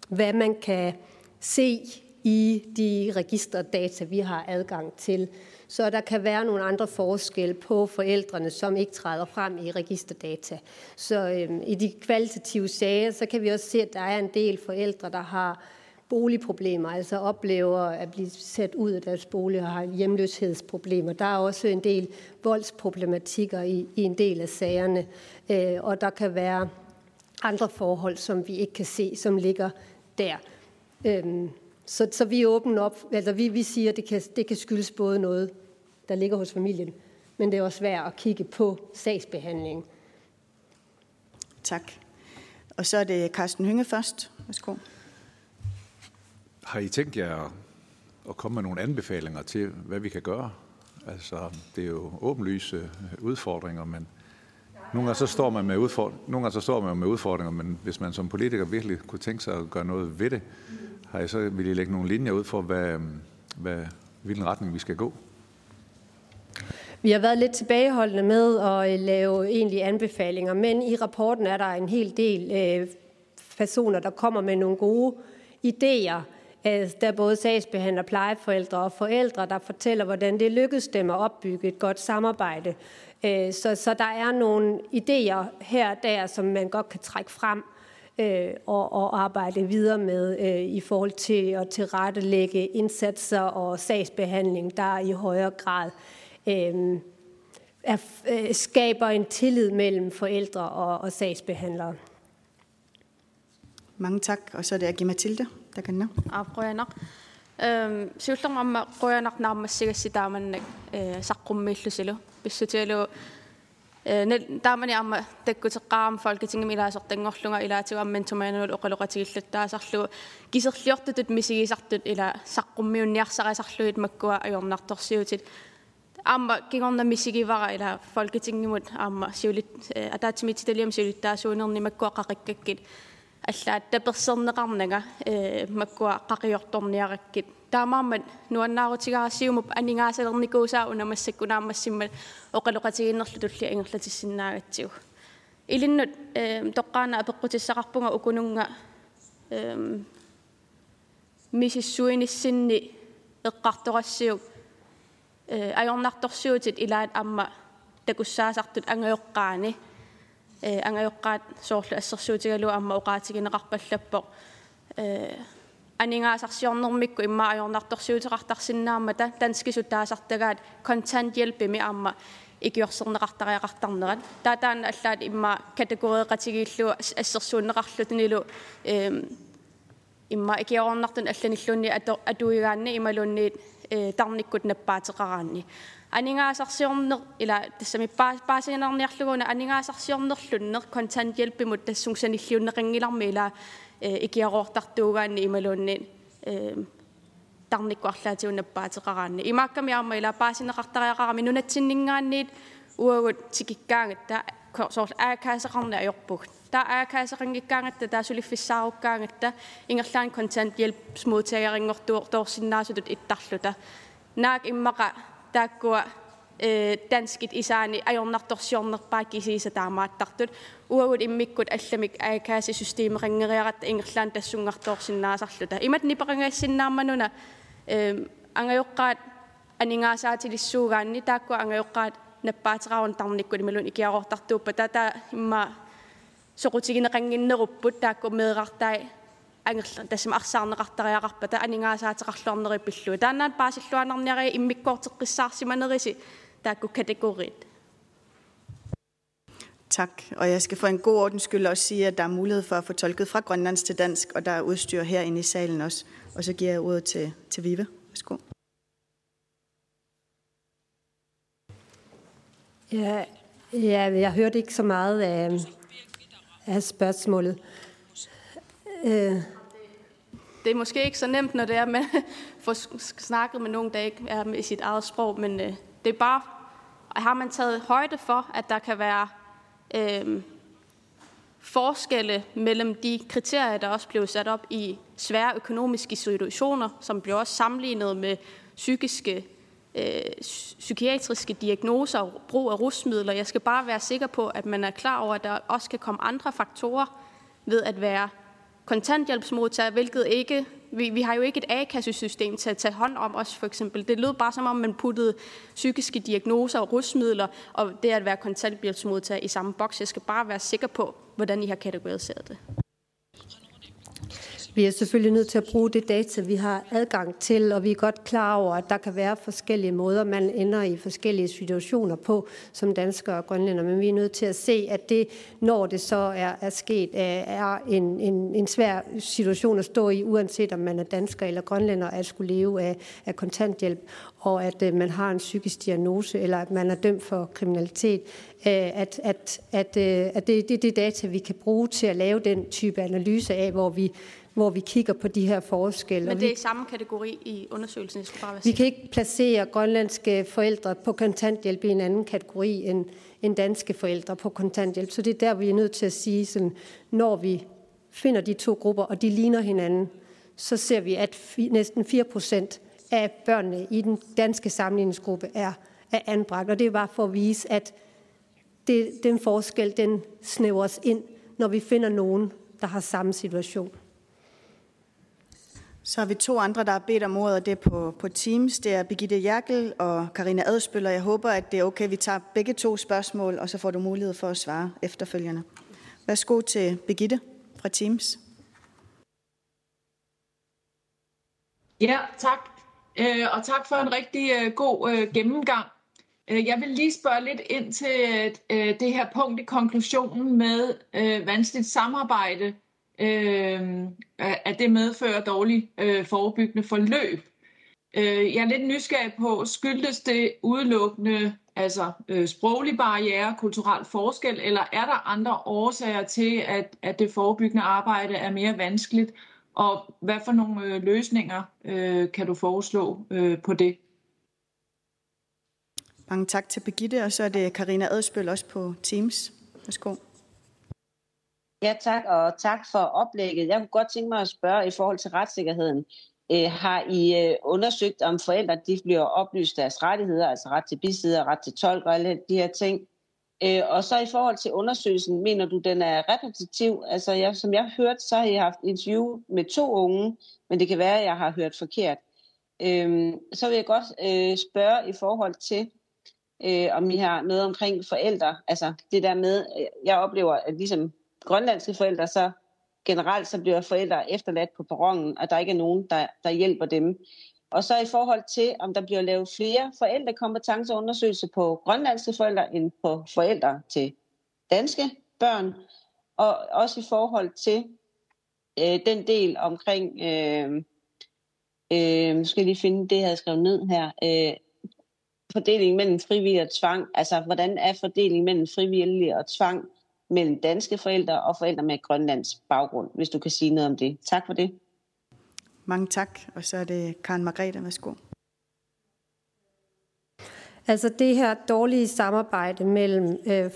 Hvad man kan se i de registerdata, vi har adgang til. Så der kan være nogle andre forskelle på forældrene, som ikke træder frem i registerdata. Så øhm, i de kvalitative sager, så kan vi også se, at der er en del forældre, der har boligproblemer, altså oplever at blive sat ud af deres bolig og har hjemløshedsproblemer. Der er også en del voldsproblematikker i, i en del af sagerne, øh, og der kan være andre forhold, som vi ikke kan se, som ligger der. Øhm, så, så vi er åbne op, altså vi, vi siger, at det kan, det kan skyldes både noget, der ligger hos familien, men det er også svært at kigge på sagsbehandlingen. Tak. Og så er det Carsten Hynge først. Værsgo. Har I tænkt jer at komme med nogle anbefalinger til, hvad vi kan gøre? Altså, det er jo åbenlyse udfordringer, men nogle gange så står man med, udfordringer, nogle gange så står man med udfordringer, men hvis man som politiker virkelig kunne tænke sig at gøre noget ved det, har jeg så vil I lægge nogle linjer ud for, hvad, hvad, hvilken retning vi skal gå? Vi har været lidt tilbageholdende med at øh, lave egentlige anbefalinger, men i rapporten er der en hel del øh, personer, der kommer med nogle gode idéer. Altså, der er både sagsbehandler, plejeforældre og forældre, der fortæller, hvordan det lykkedes dem at opbygge et godt samarbejde. Øh, så, så der er nogle idéer her og der, som man godt kan trække frem øh, og, og arbejde videre med øh, i forhold til at tilrettelægge indsatser og sagsbehandling, der i højere grad øh, er, øh, skaber en tillid mellem forældre og, og sagsbehandlere. Mange tak. Og så er det Agi Mathilde, der kan nå. siullermamma qoyanaqnaarmassigassitaamannak saqqummiillusilu pissutialu таамани аама таккутеққарам folketingim илаасертангорлунга илаатигуаммин тумаануул оқалоқатигиллаттаасарлугу кисерлиортутут мисигисартут ила саққуммиунниарсарисарлуит маккуа ajornartorsiutit аама кигорна мисигивара ила folketingimut аама сиулит атаатимититалиам сиулиттаасуунерни маккуа қақиккаккит аллаат таперсернеқарнага э маккуа қақиорторниараккит таамаамат нуаннаарутигарассиумуп анингаасалерникуусаа унамассаккунаамассиммат оқалоқатигиннерлу тулли ангерлатиссиннаагатсигу илиннут э тоққаана апеққутиссақарпунга укунунга э мисиссуиниссинни эққарторассиук э ajornartorsiutit ilaat amma takussaasartut angajoqqaani э ангаёққаат соорлу ассерсуутигалуа амма оqaатигинеқарпаллаппоқ э анингаасарсиорнэрмикку имма ajornartorsiuteqartarsinnaamata танскисутаасартагаат контант-hjælpими амма икиорсернеқартариақартарнерат таатаана аллаат имма категориеқатигииллуа ассерсууннеқарлутинилу э имма икиорнартун алланиллунни атуигаанни ималунни тарниккут наппаатеқараанни анингаасарсиорнер ила тассами паасинерниарлугуна анингаасарсиорнерлуннер контантьелпимут тассунгсаниллиуннеқингиларми ила икиароортартуугаанни ималуунни тарниккуарлаатиунаппаатеқараанни имаакками арма ила паасинеқартариақарами нунатсиннингаанниит уагут тикиккаангатта сорл аакаасеқарни ajorpug таа аакаасеқангиккаангатта таасулиффиссааруккаангатта ингерлаан контантьелпсмуутагарингортуор тоорсиннаасутут иттарлута наак иммақа тааккуа э данскит исаани ajornartorsiornerpaa kisiisa taamaаттартут уагут иммиккут алламик аакааси системеқангериаратта ингерлаан тассуннартоорсиннаасарлута имат нипеқангаассиннааммануна э ангайоққаат анингаасаатилиссуугаанни тааккуа ангайоққаат наппаатерааван тарниккут ималун икиарортартууппа тата имма соқутигинеқангиннеруппут таакку меэрартай ангерла тассама арсаарнеқартариақарпата анингаасаатеқарлуарнери пиллуу таанаат паасиллуанарниари иммиккоортеққиссаарсиманериси таакку категорит Tak, og jeg skal for en god ordens skyld også sige, at der er mulighed for at få tolket fra grønlandsk til dansk, og der er udstyr herinde i salen også. Og så giver jeg ordet til, til Vive. Værsgo. Ja, ja, jeg hørte ikke så meget af, af spørgsmålet. Øh. Det er måske ikke så nemt, når det er med *laughs* få snakket med nogen, der ikke er med i sit eget sprog, men øh, det er bare, har man taget højde for, at der kan være øh, forskelle mellem de kriterier, der også blev sat op i svære økonomiske situationer, som blev også sammenlignet med psykiske øh, psykiatriske diagnoser og brug af rusmidler. Jeg skal bare være sikker på, at man er klar over, at der også kan komme andre faktorer ved at være kontanthjælpsmodtager, hvilket ikke... Vi, vi har jo ikke et A-kassesystem til at tage hånd om os, for eksempel. Det lød bare som om, man puttede psykiske diagnoser og rusmidler og det at være kontanthjælpsmodtager i samme boks. Jeg skal bare være sikker på, hvordan I har kategoriseret det. Vi er selvfølgelig nødt til at bruge det data, vi har adgang til, og vi er godt klar over, at der kan være forskellige måder, man ender i forskellige situationer på som danskere og grønlænder, men vi er nødt til at se, at det, når det så er, er sket, er en, en, en svær situation at stå i, uanset om man er dansker eller grønlænder, at skulle leve af, af kontanthjælp, og at øh, man har en psykisk diagnose, eller at man er dømt for kriminalitet, øh, at, at, at, øh, at det, det det data, vi kan bruge til at lave den type analyse af, hvor vi hvor vi kigger på de her forskelle. Men det er i samme kategori i undersøgelsen, jeg skal bare være Vi kan ikke placere grønlandske forældre på kontanthjælp i en anden kategori end, end danske forældre på kontanthjælp. Så det er der, vi er nødt til at sige, sådan, når vi finder de to grupper, og de ligner hinanden, så ser vi, at næsten 4 procent af børnene i den danske sammenligningsgruppe er, er anbragt. Og det er bare for at vise, at det, den forskel, den snævres ind, når vi finder nogen, der har samme situation. Så har vi to andre, der har bedt om ordet, og det er på, på Teams. Det er Birgitte Jerkel og Karina Adspøl, og jeg håber, at det er okay, vi tager begge to spørgsmål, og så får du mulighed for at svare efterfølgende. Værsgo til Birgitte fra Teams. Ja, tak. Øh, og tak for en rigtig øh, god øh, gennemgang. Jeg vil lige spørge lidt ind til det her punkt i konklusionen med vanskeligt samarbejde øh, at det medfører dårlig øh, forebyggende forløb. Øh, jeg er lidt nysgerrig på, skyldes det udelukkende altså øh, sproglig barriere, kulturel forskel, eller er der andre årsager til, at, at det forebyggende arbejde er mere vanskeligt? Og hvad for nogle øh, løsninger øh, kan du foreslå øh, på det? Mange tak til Begitte, og så er det Karina Adspøl også på Teams. Værsgo. Ja, tak, og tak for oplægget. Jeg kunne godt tænke mig at spørge i forhold til retssikkerheden. Øh, har I øh, undersøgt, om forældre de bliver oplyst deres rettigheder, altså ret til bisidder, ret til tolk og alle de her ting? Øh, og så i forhold til undersøgelsen, mener du, den er repetitiv? Altså, jeg, som jeg har hørt, så har I haft interview med to unge, men det kan være, at jeg har hørt forkert. Øh, så vil jeg godt øh, spørge i forhold til, øh, om I har noget omkring forældre. Altså, det der med, øh, jeg oplever, at ligesom grønlandske forældre, så generelt så bliver forældre efterladt på perronen, og der ikke er nogen, der, der hjælper dem. Og så i forhold til, om der bliver lavet flere forældrekompetenceundersøgelser på grønlandske forældre end på forældre til danske børn, og også i forhold til, øh, den del omkring, øh, øh, skal lige finde det, jeg havde skrevet ned her, øh, fordelingen mellem frivillig og tvang. Altså, hvordan er fordelingen mellem frivillig og tvang mellem danske forældre og forældre med Grønlands baggrund, hvis du kan sige noget om det. Tak for det. Mange tak, og så er det Karen Margrethe, værsgo. Altså det her dårlige samarbejde mellem øh,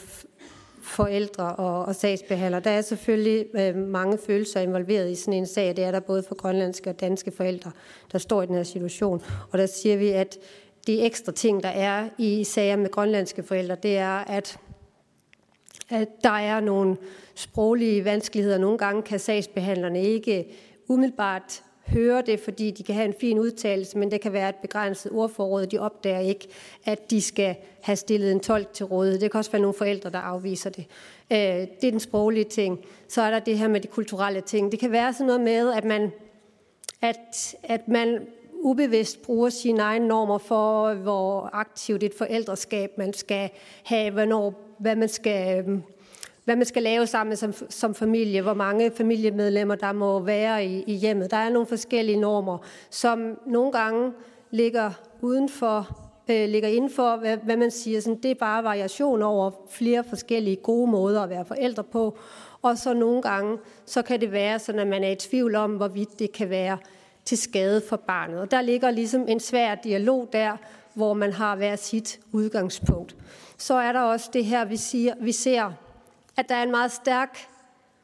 forældre og, og sagsbehandler, der er selvfølgelig øh, mange følelser involveret i sådan en sag. Det er der både for grønlandske og danske forældre, der står i den her situation. Og der siger vi, at de ekstra ting, der er i sager med grønlandske forældre, det er, at at der er nogle sproglige vanskeligheder. Nogle gange kan sagsbehandlerne ikke umiddelbart høre det, fordi de kan have en fin udtalelse, men det kan være et begrænset ordforråd. De opdager ikke, at de skal have stillet en tolk til rådighed. Det kan også være nogle forældre, der afviser det. Øh, det er den sproglige ting. Så er der det her med de kulturelle ting. Det kan være sådan noget med, at man, at, at man ubevidst bruger sine egne normer for, hvor aktivt et forældreskab man skal have, hvornår, hvad man skal hvad man skal lave sammen som, som familie, hvor mange familiemedlemmer der må være i, i hjemmet. Der er nogle forskellige normer, som nogle gange ligger udenfor, øh, ligger indenfor, hvad, hvad man siger. Sådan, det er bare variation over flere forskellige gode måder at være forældre på. Og så nogle gange, så kan det være sådan, at man er i tvivl om, hvorvidt det kan være til skade for barnet. Og der ligger ligesom en svær dialog der, hvor man har hver sit udgangspunkt. Så er der også det her, vi, siger, vi ser, at der er en meget stærk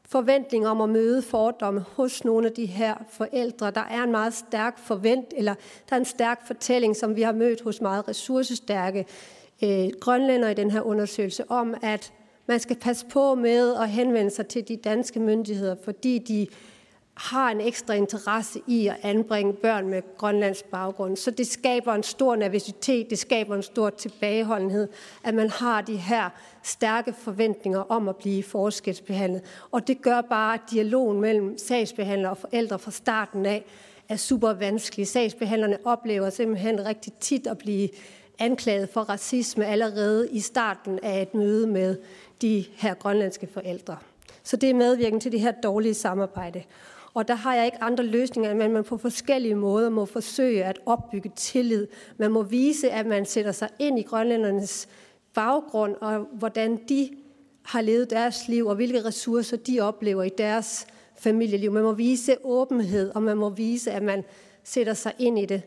forventning om at møde fordomme hos nogle af de her forældre. Der er en meget stærk forvent, eller der er en stærk fortælling, som vi har mødt hos meget ressourcestærke øh, grønlænder i den her undersøgelse, om at man skal passe på med at henvende sig til de danske myndigheder, fordi de har en ekstra interesse i at anbringe børn med grønlands baggrund. Så det skaber en stor nervøsitet, det skaber en stor tilbageholdenhed, at man har de her stærke forventninger om at blive forskelsbehandlet. Og det gør bare, at dialogen mellem sagsbehandler og forældre fra starten af er super vanskelig. Sagsbehandlerne oplever simpelthen rigtig tit at blive anklaget for racisme allerede i starten af et møde med de her grønlandske forældre. Så det er medvirkende til det her dårlige samarbejde. Og der har jeg ikke andre løsninger, end at man på forskellige måder må forsøge at opbygge tillid. Man må vise, at man sætter sig ind i grønlændernes baggrund, og hvordan de har levet deres liv, og hvilke ressourcer de oplever i deres familieliv. Man må vise åbenhed, og man må vise, at man sætter sig ind i det.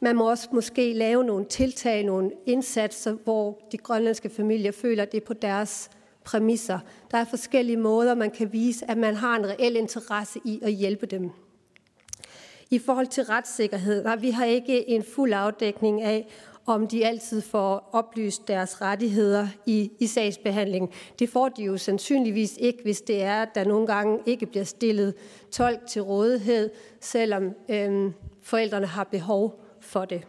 Man må også måske lave nogle tiltag, nogle indsatser, hvor de grønlandske familier føler, at det er på deres præmisser. Der er forskellige måder, man kan vise, at man har en reel interesse i at hjælpe dem. I forhold til retssikkerhed, der vi har ikke en fuld afdækning af, om de altid får oplyst deres rettigheder i, i sagsbehandling. Det får de jo sandsynligvis ikke, hvis det er, at der nogle gange ikke bliver stillet tolk til rådighed, selvom øhm, forældrene har behov for det.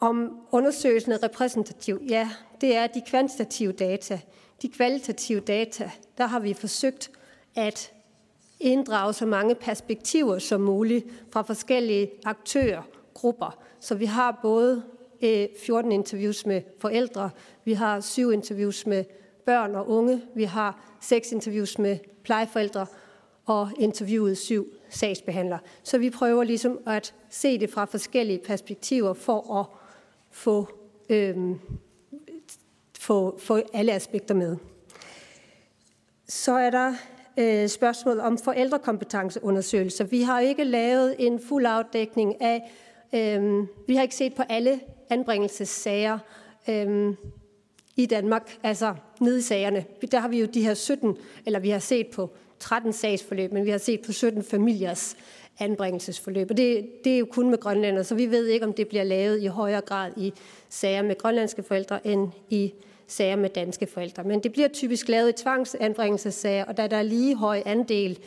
Om undersøgelsen er repræsentativ, ja, det er de kvantitative data. De kvalitative data, der har vi forsøgt at inddrage så mange perspektiver som muligt fra forskellige aktører, grupper. Så vi har både øh, 14 interviews med forældre, vi har syv interviews med børn og unge, vi har seks interviews med plejeforældre og interviewet syv sagsbehandlere. Så vi prøver ligesom at se det fra forskellige perspektiver for at få øhm, få, få alle aspekter med. Så er der øh, spørgsmål om forældrekompetenceundersøgelser. Vi har ikke lavet en fuld afdækning af, øh, vi har ikke set på alle anbringelsessager øh, i Danmark, altså nede i sagerne. Der har vi jo de her 17, eller vi har set på 13 sagsforløb, men vi har set på 17 familiers anbringelsesforløb. Og det, det er jo kun med grønlænder, så vi ved ikke, om det bliver lavet i højere grad i sager med grønlandske forældre end i sager med danske forældre. Men det bliver typisk lavet i tvangsanbringelsessager, og da der er lige høj andel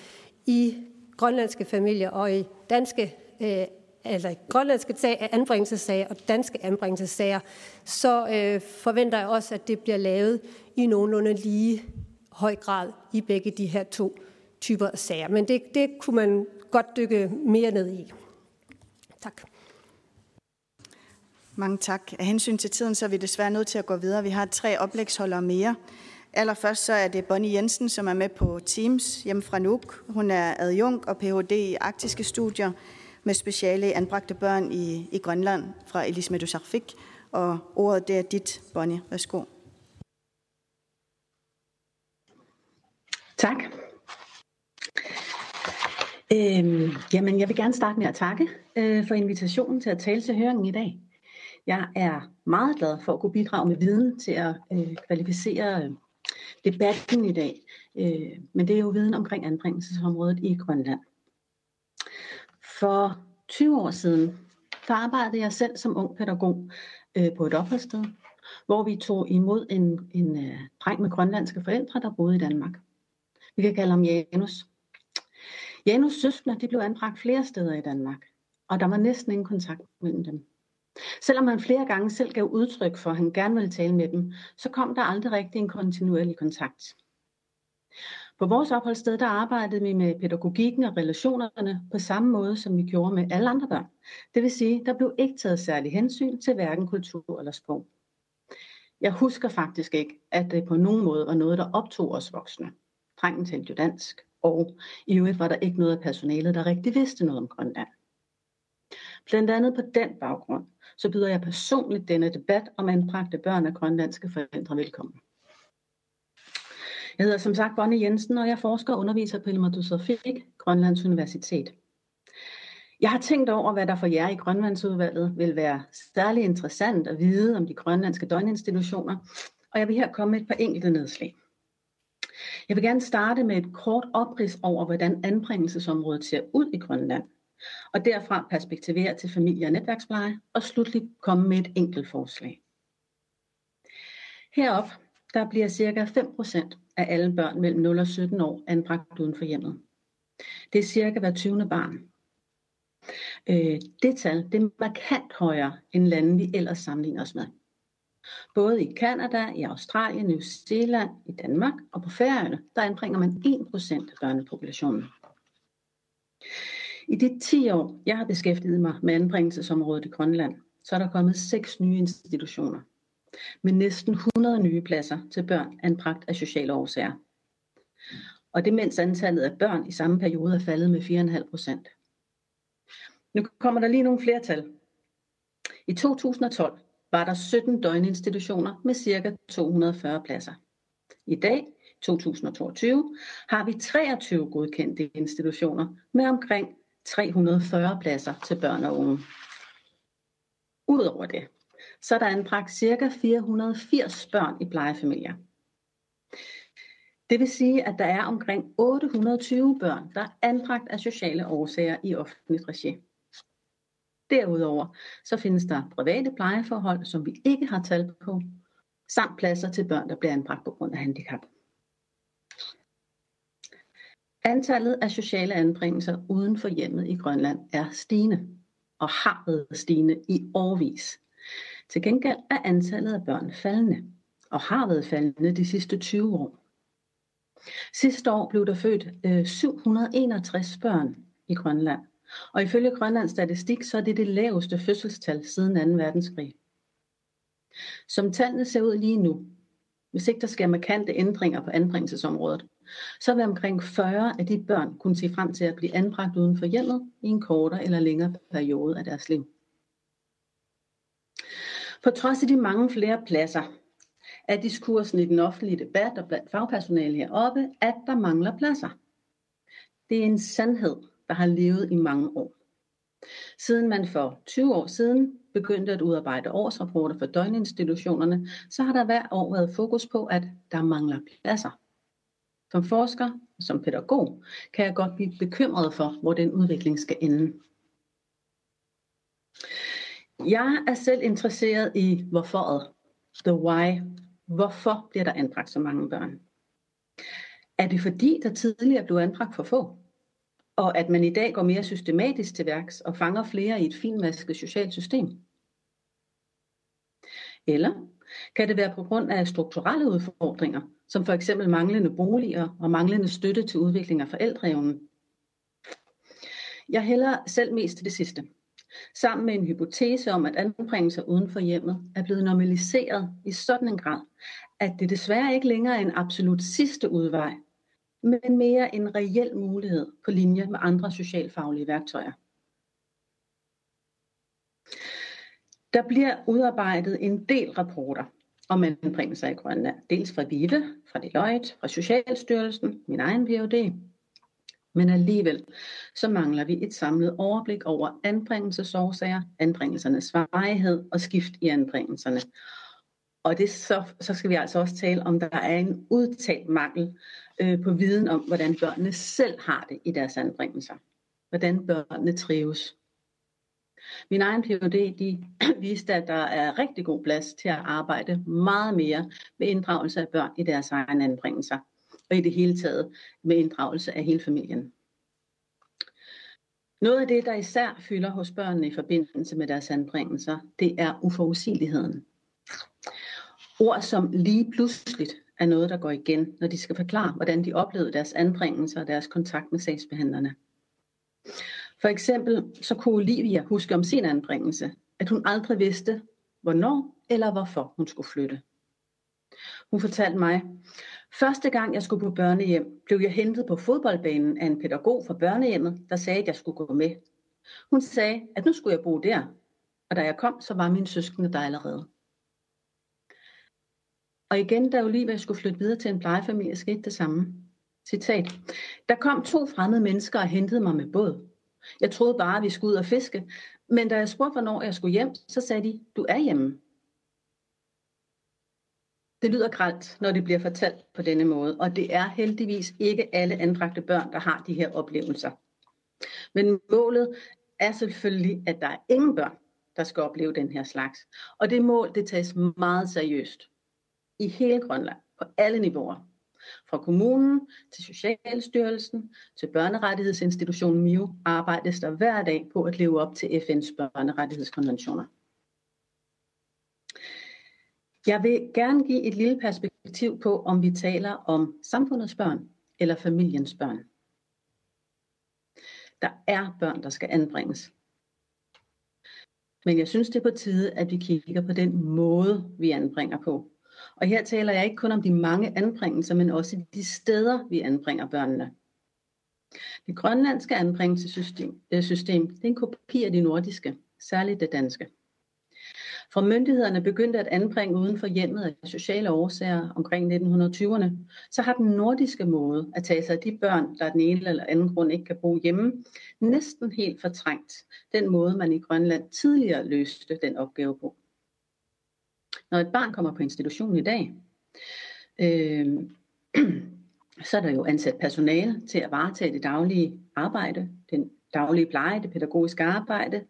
i grønlandske familier og i danske øh, altså eller grønlandske anbringelsessager og danske anbringelsessager, så øh, forventer jeg også, at det bliver lavet i nogenlunde lige høj grad i begge de her to typer af sager. Men det, det kunne man godt dykke mere ned i. Tak. Mange tak. Af hensyn til tiden, så er vi desværre nødt til at gå videre. Vi har tre oplægsholdere mere. Allerførst så er det Bonnie Jensen, som er med på Teams hjemme fra Nuuk. Hun er adjunkt og Ph.D. i arktiske studier med speciale i anbragte børn i, i Grønland fra Elis Medusarfik. Og ordet det er dit, Bonnie. Værsgo. Tak. Øhm, jamen, jeg vil gerne starte med at takke øh, for invitationen til at tale til høringen i dag. Jeg er meget glad for at kunne bidrage med viden til at øh, kvalificere øh, debatten i dag. Øh, men det er jo viden omkring anbringelsesområdet i Grønland. For 20 år siden, der arbejdede jeg selv som ung pædagog øh, på et opholdssted, hvor vi tog imod en, en øh, dreng med grønlandske forældre, der boede i Danmark. Vi kan kalde ham Janus. Janus søskende de blev anbragt flere steder i Danmark, og der var næsten ingen kontakt mellem dem. Selvom han flere gange selv gav udtryk for, at han gerne ville tale med dem, så kom der aldrig rigtig en kontinuerlig kontakt. På vores opholdssted der arbejdede vi med pædagogikken og relationerne på samme måde, som vi gjorde med alle andre børn. Det vil sige, der blev ikke taget særlig hensyn til hverken kultur eller sprog. Jeg husker faktisk ikke, at det på nogen måde var noget, der optog os voksne. Drengen talte jo dansk, og i øvrigt var der ikke noget af personalet, der rigtig vidste noget om Grønland. Blandt andet på den baggrund, så byder jeg personligt denne debat om anbragte børn af grønlandske forældre velkommen. Jeg hedder som sagt Bonnie Jensen, og jeg forsker og underviser på Ilmatussafik, Grønlands Universitet. Jeg har tænkt over, hvad der for jer i Grønlandsudvalget vil være særlig interessant at vide om de grønlandske døgninstitutioner, og jeg vil her komme med et par enkelte nedslag. Jeg vil gerne starte med et kort oprids over, hvordan anbringelsesområdet ser ud i Grønland, og derfra perspektivere til familie- og netværkspleje, og slutligt komme med et enkelt forslag. Herop der bliver ca. 5% af alle børn mellem 0 og 17 år anbragt uden for hjemmet. Det er cirka hver 20. barn. Øh, det tal det er markant højere end lande, vi ellers sammenligner os med. Både i Kanada, i Australien, New Zealand, i Danmark og på Færøerne, der anbringer man 1% af børnepopulationen. I de 10 år, jeg har beskæftiget mig med anbringelsesområdet i Grønland, så er der kommet seks nye institutioner med næsten 100 nye pladser til børn anbragt af sociale årsager. Og det mens antallet af børn i samme periode er faldet med 4,5 procent. Nu kommer der lige nogle flere tal. I 2012 var der 17 døgninstitutioner med ca. 240 pladser. I dag, 2022, har vi 23 godkendte institutioner med omkring 340 pladser til børn og unge. Udover det, så er der anbragt ca. 480 børn i plejefamilier. Det vil sige, at der er omkring 820 børn, der er anbragt af sociale årsager i offentligt regi. Derudover så findes der private plejeforhold, som vi ikke har tal på, samt pladser til børn, der bliver anbragt på grund af handicap. Antallet af sociale anbringelser uden for hjemmet i Grønland er stigende, og har været stigende i årvis. Til gengæld er antallet af børn faldende, og har været faldende de sidste 20 år. Sidste år blev der født øh, 761 børn i Grønland, og ifølge Grønlands statistik, så er det det laveste fødselstal siden 2. verdenskrig. Som tallene ser ud lige nu, hvis ikke der sker markante ændringer på anbringelsesområdet, så vil omkring 40 af de børn kunne se frem til at blive anbragt uden for hjemmet i en kortere eller længere periode af deres liv. På trods af de mange flere pladser, er diskursen i den offentlige debat og blandt fagpersonale heroppe, at der mangler pladser. Det er en sandhed, der har levet i mange år. Siden man for 20 år siden begyndte at udarbejde årsrapporter for døgninstitutionerne, så har der hver år været fokus på, at der mangler pladser. Som forsker og som pædagog kan jeg godt blive bekymret for, hvor den udvikling skal ende. Jeg er selv interesseret i hvorforet. The why. Hvorfor bliver der anbragt så mange børn? Er det fordi, der tidligere blev anbragt for få? Og at man i dag går mere systematisk til værks og fanger flere i et finmasket socialt system? Eller kan det være på grund af strukturelle udfordringer, som for eksempel manglende boliger og manglende støtte til udvikling af forældreevnen? Jeg hælder selv mest til det sidste. sammen med en hypotese om, at anbringelser uden for hjemmet er blevet normaliseret i sådan en grad, at det desværre ikke længere er en absolut sidste udvej, men mere en reel mulighed på linje med andre socialfaglige værktøjer. Der bliver udarbejdet en del rapporter om anbringelser i Grønland. Dels fra VIVE, fra Deloitte, fra Socialstyrelsen, min egen PhD. Men alligevel så mangler vi et samlet overblik over anbringelsesårsager, anbringelsernes varighed og skift i anbringelserne. Og det, så, så skal vi altså også tale om, der er en udtalt mangel øh, på viden om, hvordan børnene selv har det i deres anbringelser. Hvordan børnene trives. Min egen PhD de *clears throat* viste, at der er rigtig god plads til at arbejde meget mere med inddragelse af børn i deres egen anbringelser, og i det hele taget med inddragelse af hele familien. Noget af det, der især fylder hos børnene i forbindelse med deres anbringelser, det er uforudsigeligheden. Ord som lige pludseligt er noget, der går igen, når de skal forklare, hvordan de oplevede deres anbringelser og deres kontakt med sagsbehandlerne. For eksempel så kunne Olivia huske om sin anbringelse, at hun aldrig vidste, hvornår eller hvorfor hun skulle flytte. Hun fortalte mig, første gang jeg skulle på børnehjem, blev jeg hentet på fodboldbanen af en pædagog fra børnehjemmet, der sagde, at jeg skulle gå med. Hun sagde, at nu skulle jeg bo der, og da jeg kom, så var min søskende der allerede. Og igen, da Olivia skulle flytte videre til en plejefamilie, skete det samme. Citat. Der kom to fremmede mennesker og hentede mig med båd. Jeg troede bare, at vi skulle ud og fiske. Men da jeg spurgte, hvornår jeg skulle hjem, så sagde de, du er hjemme. Det lyder gralt, når det bliver fortalt på denne måde, og det er heldigvis ikke alle anbragte børn, der har de her oplevelser. Men målet er selvfølgelig, at der er ingen børn, der skal opleve den her slags. Og det mål, det tages meget seriøst. I hele Grønland, på alle niveauer. Fra kommunen til Socialstyrelsen til børnerettighedsinstitutionen MIO arbejdes der hver dag på at leve op til FN's børnerettighedskonventioner. Jeg vil gerne give et lille perspektiv på, om vi taler om samfundets børn eller familiens børn. Der er børn, der skal anbringes. Men jeg synes, det er på tide, at vi kigger på den måde, vi anbringer på. Og her taler jeg ikke kun om de mange anbringelser, men også de steder, vi anbringer børnene. Det grønlandske anbringelsessystem øh, system, det er en kopi af det nordiske, særligt det danske. Fra myndighederne begyndte at anbringe uden for hjemmet af sociale årsager omkring 1920'erne, så har den nordiske måde at tage sig af de børn, der af den ene eller anden grund ikke kan bo hjemme, næsten helt fortrængt den måde, man i Grønland tidligere løste den opgave på. Når et barn kommer på institution i dag, øh, *clears throat* så er der jo ansat personale til at varetage det daglige arbejde, den daglige pleje, det pædagogiske arbejde,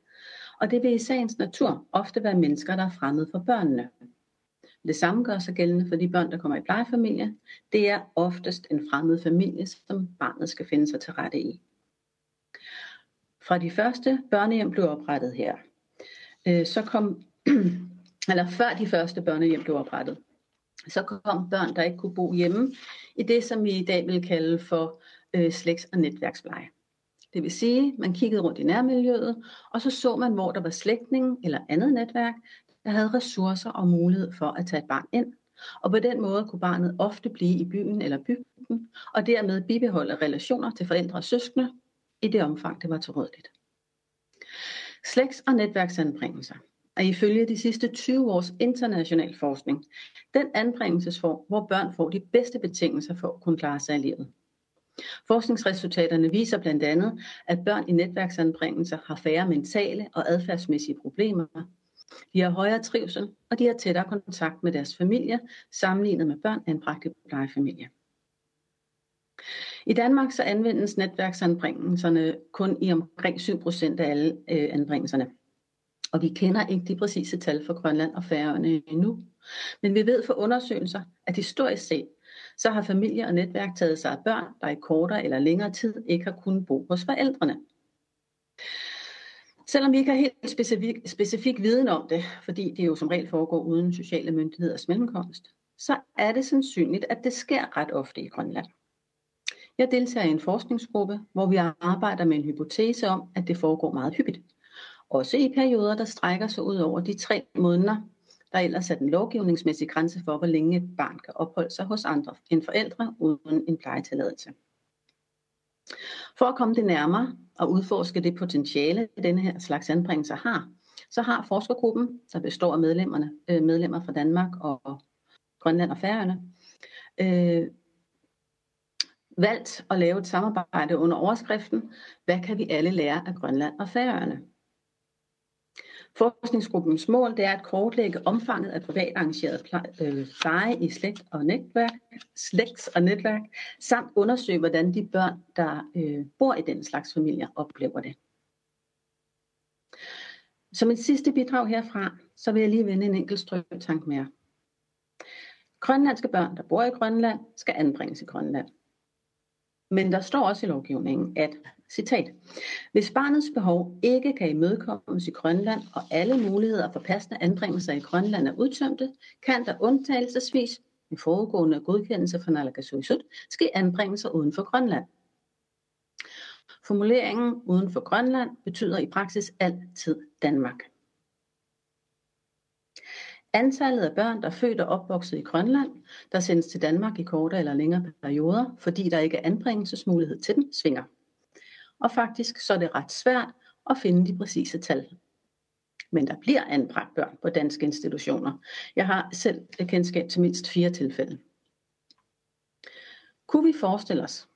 og det vil i sagens natur ofte være mennesker, der er fremmede for børnene. Det samme gør sig gældende for de børn, der kommer i plejefamilie. Det er oftest en fremmed familie, som barnet skal finde sig til rette i. Fra de første børnehjem blev oprettet her, øh, så kom *clears throat* eller før de første børnehjem blev oprettet, så kom børn, der ikke kunne bo hjemme, i det, som vi i dag vil kalde for øh, slægts- og netværkspleje. Det vil sige, man kiggede rundt i nærmiljøet, og så så man, hvor der var slægtning eller andet netværk, der havde ressourcer og mulighed for at tage et barn ind. Og på den måde kunne barnet ofte blive i byen eller bygden, og dermed bibeholde relationer til forældre og søskende, i det omfang det var tilrådeligt. Slægts- og netværksanbringelser er ifølge de sidste 20 års international forskning den anbringelsesform, hvor børn får de bedste betingelser for at kunne klare sig i livet. Forskningsresultaterne viser blandt andet, at børn i netværksanbringelser har færre mentale og adfærdsmæssige problemer. De har højere trivsel, og de har tættere kontakt med deres familie, sammenlignet med børn anbragt i plejefamilie. I Danmark så anvendes netværksanbringelserne kun i omkring 7% af alle øh, anbringelserne. Og vi kender ikke de præcise tal for Grønland og Færøerne endnu. Men vi ved fra undersøgelser, at historisk set, så har familie og netværk taget sig af børn, der i kortere eller længere tid ikke har kunnet bo hos forældrene. Selvom vi ikke har helt specifik, specifik viden om det, fordi det jo som regel foregår uden sociale myndigheders mellemkomst, så er det sandsynligt, at det sker ret ofte i Grønland. Jeg deltager i en forskningsgruppe, hvor vi arbejder med en hypotese om, at det foregår meget hyppigt også i perioder, der strækker sig ud over de tre måneder, der ellers er den lovgivningsmæssige grænse for, hvor længe et barn kan opholde sig hos andre end forældre uden en plejetilladelse. For at komme det nærmere og udforske det potentiale, denne her slags anbringelser har, så har forskergruppen, der består af medlemmerne, øh, medlemmer fra Danmark og Grønland og Færøerne, øh, valgt at lave et samarbejde under overskriften, hvad kan vi alle lære af Grønland og Færøerne? Forskningsgruppens mål det er at kortlægge omfanget af privat arrangeret øh, pleje i slægt og netværk, slægts og netværk, samt undersøge, hvordan de børn, der øh, bor i den slags familier, oplever det. Som et sidste bidrag herfra, så vil jeg lige vende en enkelt strømtank mere. Grønlandske børn, der bor i Grønland, skal anbringes i Grønland. Men der står også i lovgivningen, at, citat, hvis barnets behov ikke kan imødekommes i Grønland, og alle muligheder for passende anbringelser i Grønland er udtømte, kan der undtagelsesvis med foregående godkendelse fra Nalakasuisut ske anbringelser uden for Grønland. Formuleringen uden for Grønland betyder i praksis altid Danmark. Antallet af børn, der er født og opvokset i Grønland, der sendes til Danmark i kortere eller længere perioder, fordi der ikke er anbringelsesmulighed til dem, svinger. Og faktisk så er det ret svært at finde de præcise tal. Men der bliver anbragt børn på danske institutioner. Jeg har selv kendskab til mindst fire tilfælde. Kunne vi forestille os,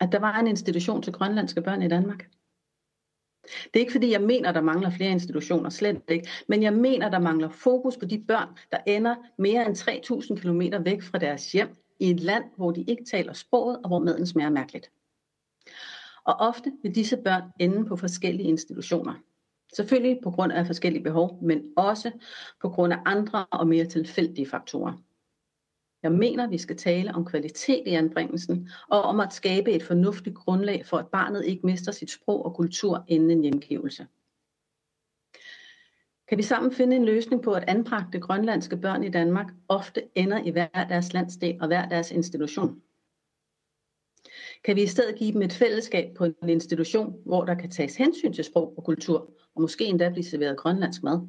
at der var en institution til grønlandske børn i Danmark? Det er ikke fordi, jeg mener, der mangler flere institutioner, slet ikke. Men jeg mener, der mangler fokus på de børn, der ender mere end 3.000 km væk fra deres hjem i et land, hvor de ikke taler sproget og hvor maden smager mærkeligt. Og ofte vil disse børn ende på forskellige institutioner. Selvfølgelig på grund af forskellige behov, men også på grund af andre og mere tilfældige faktorer. Jeg mener, vi skal tale om kvalitet i anbringelsen og om at skabe et fornuftigt grundlag for, at barnet ikke mister sit sprog og kultur inden en hjemgivelse. Kan vi sammen finde en løsning på, at anbragte grønlandske børn i Danmark ofte ender i hver deres landsdel og hver deres institution? Kan vi i stedet give dem et fællesskab på en institution, hvor der kan tages hensyn til sprog og kultur, og måske endda blive serveret grønlandsk mad?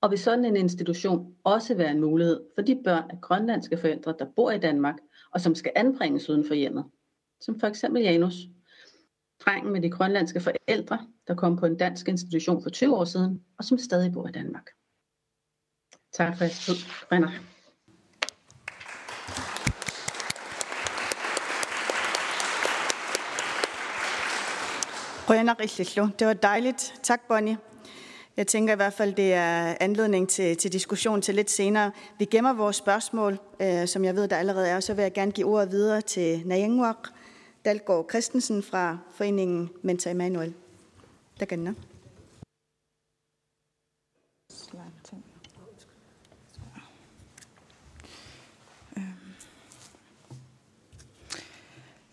Og vil sådan en institution også være en mulighed for de børn af grønlandske forældre, der bor i Danmark, og som skal anbringes uden for hjemmet? Som for eksempel Janus, drengen med de grønlandske forældre, der kom på en dansk institution for 20 år siden, og som stadig bor i Danmark. Tak for jeres tid. Renner. Det var dejligt. Tak, Bonnie. Jeg tænker i hvert fald, det er anledning til, til diskussion til lidt senere. Vi gemmer vores spørgsmål, øh, som jeg ved, der allerede er, så vil jeg gerne give ordet videre til Nayengwak Dalgaard Christensen fra foreningen Mentor Emanuel. Der kan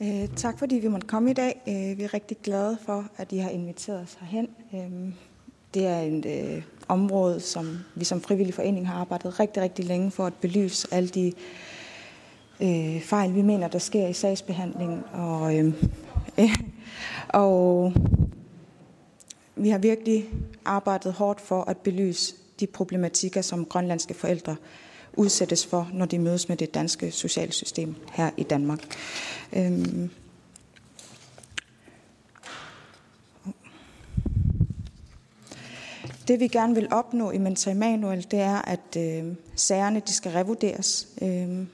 Øh, tak fordi vi måtte komme i dag. Øh, vi er rigtig glade for, at I har inviteret os herhen. Øh, det er et øh, område, som vi som frivillig forening har arbejdet rigtig, rigtig længe for at belyse alle de øh, fejl, vi mener, der sker i sagsbehandlingen. Og, *laughs* øh, øh, og vi har virkelig arbejdet hårdt for at belyse de problematikker, som grønlandske forældre udsættes for, når de mødes med det danske socialsystem her i Danmark. Øhm. Det vi gerne vil opnå i Mentor Emanuel, det er, at øh, sagerne de skal revurderes. Øh,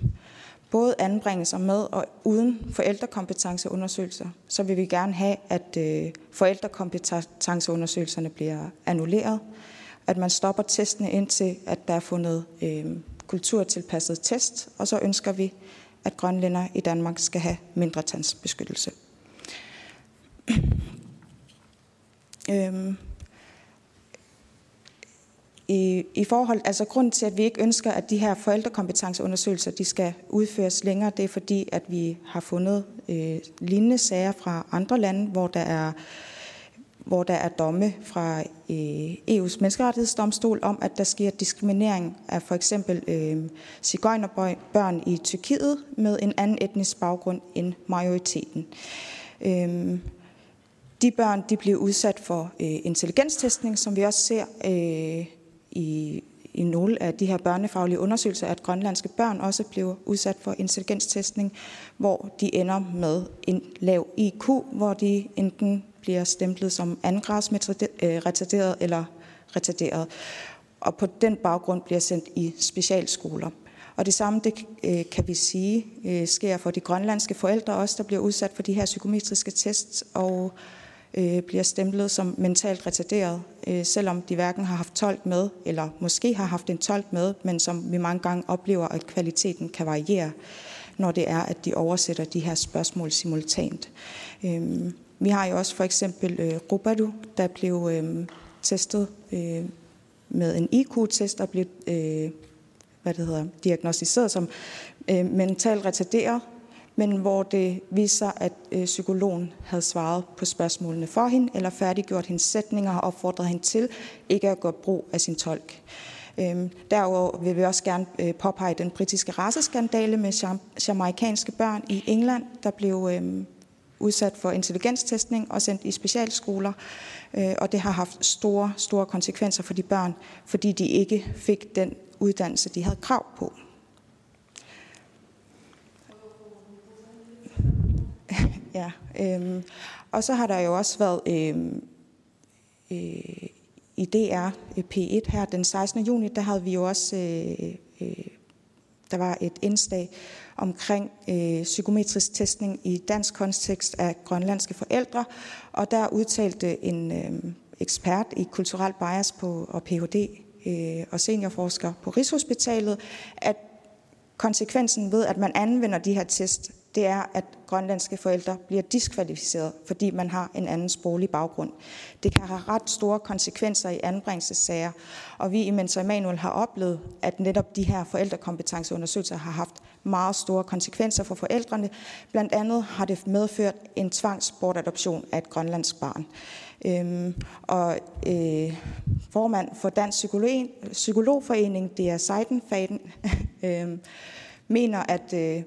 både anbringelser med og uden forældrekompetenceundersøgelser, så vil vi gerne have, at øh, forældrekompetenceundersøgelserne bliver annulleret, at man stopper testene indtil, at der er fundet øh, kulturtilpasset test, og så ønsker vi, at grønlænder i Danmark skal have mindre tandsbeskyttelse. øhm, i, i forhold, altså grund til, at vi ikke ønsker, at de her forældrekompetenceundersøgelser, de skal udføres længere, det er fordi, at vi har fundet øh, lignende sager fra andre lande, hvor der er hvor der er domme fra øh, EU's menneskerettighedsdomstol om, at der sker diskriminering af for eksempel øh, cigøjnerbørn i Tyrkiet med en anden etnisk baggrund end majoriteten. Øh, De børn de bliver udsat for øh, intelligenstestning, som vi også ser øh, i, i nogle af de her børnefaglige undersøgelser, at grønlandske børn også bliver udsat for intelligenstestning, hvor de ender med en lav IQ, hvor de enten bliver stemplet som andengrads retarderet eller retarderet, og på den baggrund bliver sendt i specialskoler. Og det samme det, øh, kan vi sige øh, sker for de grønlandske forældre også, der bliver udsat for de her psykometriske tests og øh, bliver stemplet som mentalt retarderet, øh, selvom de hverken har haft tolk med, eller måske har haft en tolk med, men som vi mange gange oplever, at kvaliteten kan variere, når det er, at de oversætter de her spørgsmål simultant. Øhm, vi har jo også for eksempel øh, Rubadu, der blev øh, testet øh, med en IQ-test og blev øh, hvad det hedder, diagnostiseret som øh, mental retarderet, men hvor det viser sig, at øh, psykologen havde svaret på spørgsmålene for hende, eller færdiggjort hendes sætninger og opfordret hende til ikke at gå brug af sin tolk. Øhm, derudover vil vi også gerne øh, påpege den britiske raceskandale med jamaikanske børn i England, der blev øhm, udsat for intelligenstestning og sendt i specialskoler. Øh, og det har haft store, store konsekvenser for de børn, fordi de ikke fik den uddannelse, de havde krav på. *laughs* ja, øhm, og så har der jo også været øhm, øh, i DR øh, P1 her den 16. juni, der havde vi jo også, øh, øh, der var et indslag omkring øh, psykometrisk testning i dansk kontekst af grønlandske forældre, og der udtalte en øh, ekspert i kulturel bias på, og Ph.D. Øh, og seniorforsker på Rigshospitalet, at konsekvensen ved, at man anvender de her test, det er, at grønlandske forældre bliver diskvalificeret, fordi man har en anden sproglig baggrund. Det kan have ret store konsekvenser i anbringelsessager, og vi i Mentor Emanuel har oplevet, at netop de her forældrekompetenceundersøgelser har haft meget store konsekvenser for forældrene. Blandt andet har det medført en tvangsbortadoption af et grønlandsk barn. Øhm, og øh, formand for Dansk Psykolog, Psykologforening, det er Seidenfaden, *laughs* øh, mener, at øh,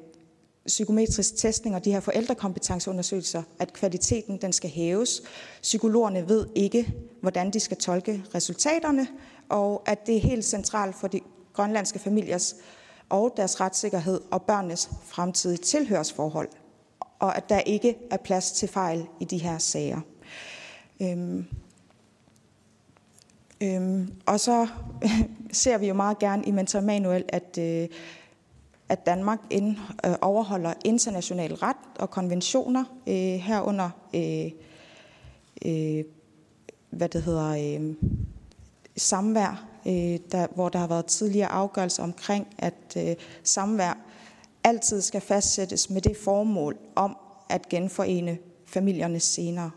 psykometrisk testning og de her forældrekompetenceundersøgelser, at kvaliteten den skal hæves. Psykologerne ved ikke, hvordan de skal tolke resultaterne, og at det er helt centralt for de grønlandske familiers og deres retssikkerhed og børnenes fremtidige tilhørsforhold, og at der ikke er plads til fejl i de her sager. Øhm, øhm, og så *laughs* ser vi jo meget gerne i Mentor Manuel, at, øh, at Danmark ind, øh, overholder international ret og konventioner øh, herunder, øh, øh, hvad det hedder, øh, samvær, øh, der, hvor der har været tidligere afgørelser omkring, at øh, samvær altid skal fastsættes med det formål om at genforene familierne senere.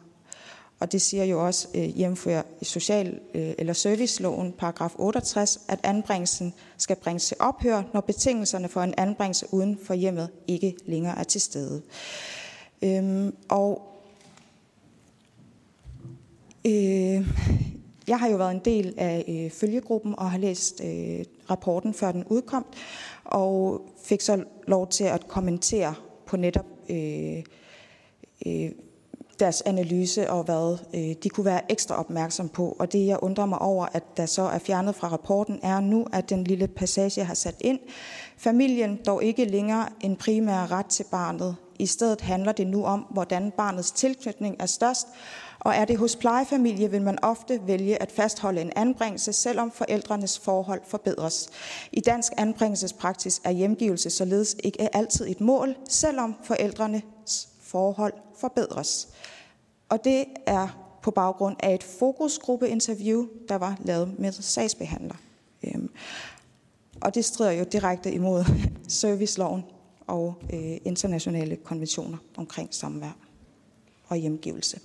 Og det siger jo også øh, hjemfører i social- øh, eller serviceloven, paragraf 68, at anbringelsen skal bringes til ophør, når betingelserne for en anbringelse uden for hjemmet ikke længere er til stede. Øhm, og øh, jeg har jo været en del af øh, følgegruppen og har læst øh, rapporten, før den udkom, og fik så lov til at kommentere på netop øh, øh, deres analyse og hvad øh, de kunne være ekstra opmærksom på. Og det, jeg undrer mig over, at der så er fjernet fra rapporten, er nu, at den lille passage, har sat ind, familien dog ikke længere en primær ret til barnet. I stedet handler det nu om, hvordan barnets tilknytning er størst, og er det hos plejefamilie, vil man ofte vælge at fastholde en anbringelse, selvom forældrenes forhold forbedres. I dansk anbringelsespraksis er hjemgivelse således ikke altid et mål, selvom forældrene forhold forbedres. Og det er på baggrund af et fokusgruppeinterview, der var lavet med sagsbehandler. Øhm, og det strider jo direkte imod *laughs* serviceloven og øh, internationale konventioner omkring samvær og hjemgivelse.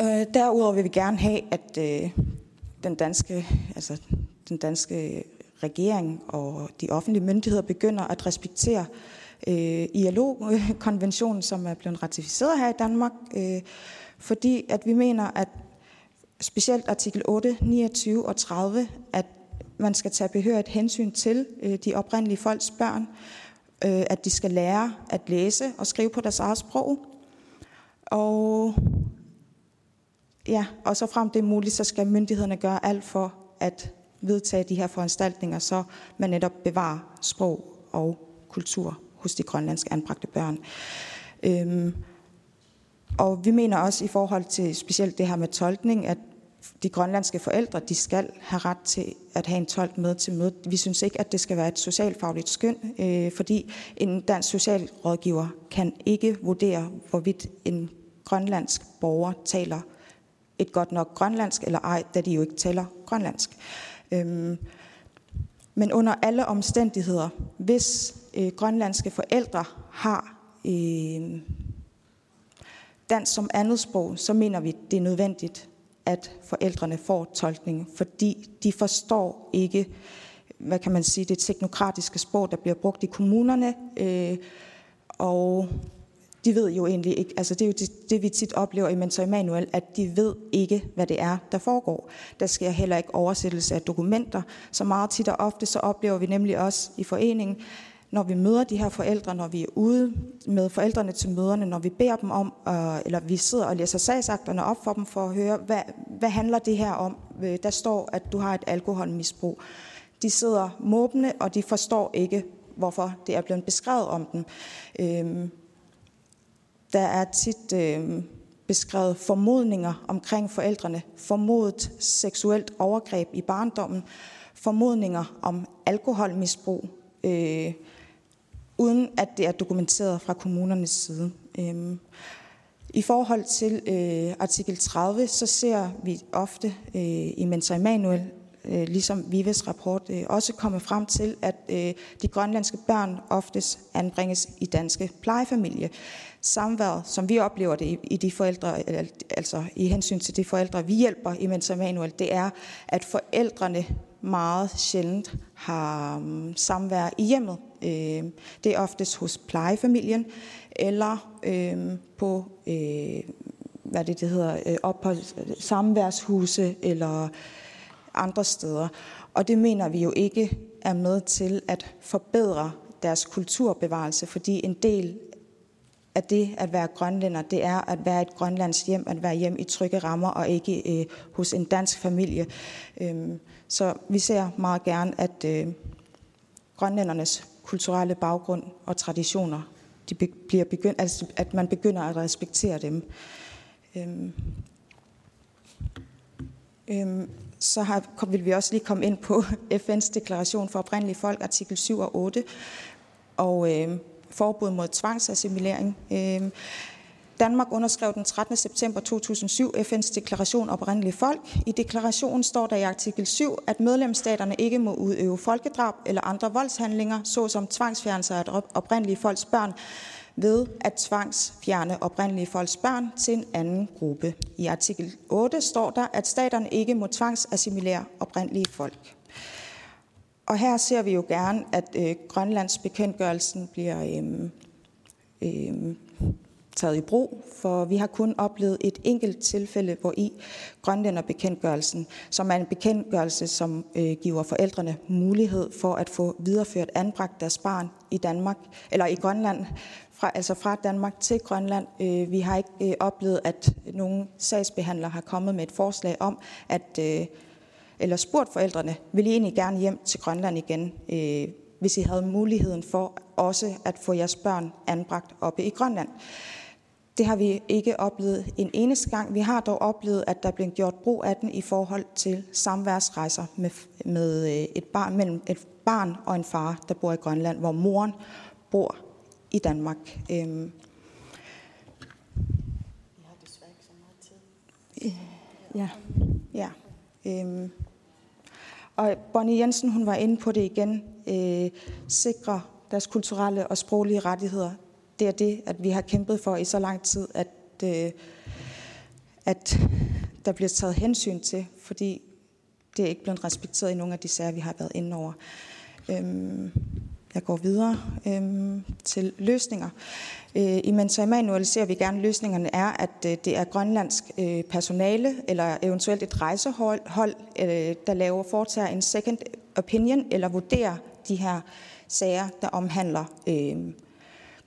Øh, derudover vil vi gerne have, at øh, den danske, altså den danske regering og de offentlige myndigheder begynder at respektere øh, Øh, ILO-konventionen, som er blevet ratificeret her i Danmark, øh, fordi at vi mener, at specielt artikel 8, 29 og 30, at man skal tage behørigt hensyn til øh, de oprindelige folks børn, øh, at de skal lære at læse og skrive på deres eget sprog, Og ja, og så frem det er muligt, så skal myndighederne gøre alt for at vedtage de her foranstaltninger, så man netop bevarer sprog og kultur hos de grønlandske anbragte børn. Øhm, og vi mener også i forhold til specielt det her med tolkning, at de grønlandske forældre, de skal have ret til at have en tolk med til mødet. Vi synes ikke, at det skal være et socialfagligt skøn, øh, fordi en dansk socialrådgiver kan ikke vurdere, hvorvidt en grønlandsk borger taler et godt nok grønlandsk eller ej, da de jo ikke taler grønlandsk. Øhm, men under alle omstændigheder, hvis øh, grønlandske forældre har øh, dansk som andet sprog, så mener vi, det er nødvendigt, at forældrene får tolkning, fordi de forstår ikke, hvad kan man sige, det teknokratiske sprog, der bliver brugt i kommunerne, øh, og de ved jo egentlig ikke, altså det er jo det, det vi tit oplever i Mentor Emanuel, at de ved ikke, hvad det er, der foregår. Der sker heller ikke oversættelse af dokumenter. Så meget tit og ofte, så oplever vi nemlig også i foreningen, når vi møder de her forældre, når vi er ude med forældrene til møderne, når vi beder dem om, øh, eller vi sidder og læser sagsakterne op for dem for at høre, hvad, hvad handler det her om? Øh, der står, at du har et alkoholmisbrug. De sidder måbende, og de forstår ikke, hvorfor det er blevet beskrevet om dem. Øh, der er tit øh, beskrevet formodninger omkring forældrene, formodet seksuelt overgreb i barndommen, formodninger om alkoholmisbrug, øh, uden at det er dokumenteret fra kommunernes side. Øh, I forhold til øh, artikel 30, så ser vi ofte øh, i Mentor Emanuel, øh, ligesom Vives rapport, øh, også komme frem til, at øh, de grønlandske børn oftest anbringes i danske plejefamilie. samværet, som vi oplever det i, de forældre, altså i hensyn til de forældre, vi hjælper i Mentor Emanuel, det er, at forældrene meget sjældent har um, samvær i hjemmet. Øh, det er oftest hos plejefamilien, eller øh, på, øh, hvad det, det hedder, øh, ophold, samværshuse, eller andre steder. Og det mener vi jo ikke er med til at forbedre deres kulturbevarelse, fordi en del at det at være grønlænder, det er at være et grønlands hjem, at være hjem i trygge rammer og ikke øh, hos en dansk familie. Øhm, så vi ser meget gerne, at øh, grønlændernes kulturelle baggrund og traditioner, de bliver begynd, altså, at man begynder at respektere dem. Øhm, øhm, så har, vil vi også lige komme ind på *laughs* FN's deklaration for oprindelige folk, artikel 7 og 8. Og øh, forbud mod tvangsassimilering. Øhm, Danmark underskrev den 13. september 2007 FN's deklaration oprindelige folk. I deklarationen står der i artikel 7, at medlemsstaterne ikke må udøve folkedrab eller andre voldshandlinger, såsom tvangsfjernelse af oprindelige folks børn, ved at tvangsfjerne oprindelige folks børn til en anden gruppe. I artikel 8 står der, at staterne ikke må tvangsassimilere oprindelige folk. Og her ser vi jo gerne, at øh, Grønlands bekendtgørelsen bliver øh, øh, taget i brug, for vi har kun oplevet et enkelt tilfælde, hvor i Grønlænderbekendtgørelsen, som er en bekendtgørelse, som øh, giver forældrene mulighed for at få videreført anbragt deres barn i Danmark, eller i Grønland, fra, altså fra Danmark til Grønland. Øh, vi har ikke øh, oplevet, at nogen sagsbehandler har kommet med et forslag om, at øh, eller spurgt forældrene, vil I egentlig gerne hjem til Grønland igen, øh, hvis I havde muligheden for også at få jeres børn anbragt oppe i Grønland. Det har vi ikke oplevet en eneste gang. Vi har dog oplevet, at der er blevet gjort brug af den i forhold til samværsrejser med, med øh, et barn, mellem et barn og en far, der bor i Grønland, hvor moren bor i Danmark. Øhm. Ja, ja. Øhm. Og Bonnie Jensen, hun var inde på det igen, øh, sikre deres kulturelle og sproglige rettigheder. Det er det, at vi har kæmpet for i så lang tid, at, øh, at der bliver taget hensyn til, fordi det er ikke blevet respekteret i nogle af de sager, vi har været inde over. Øhm, jeg går videre øhm, til løsninger. Øh, I Mentor Emanuel ser vi gerne, at løsningerne er, at øh, det er grønlandsk øh, personale eller eventuelt et rejsehold, øh, der laver foretager en second opinion eller vurderer de her sager, der omhandler øh,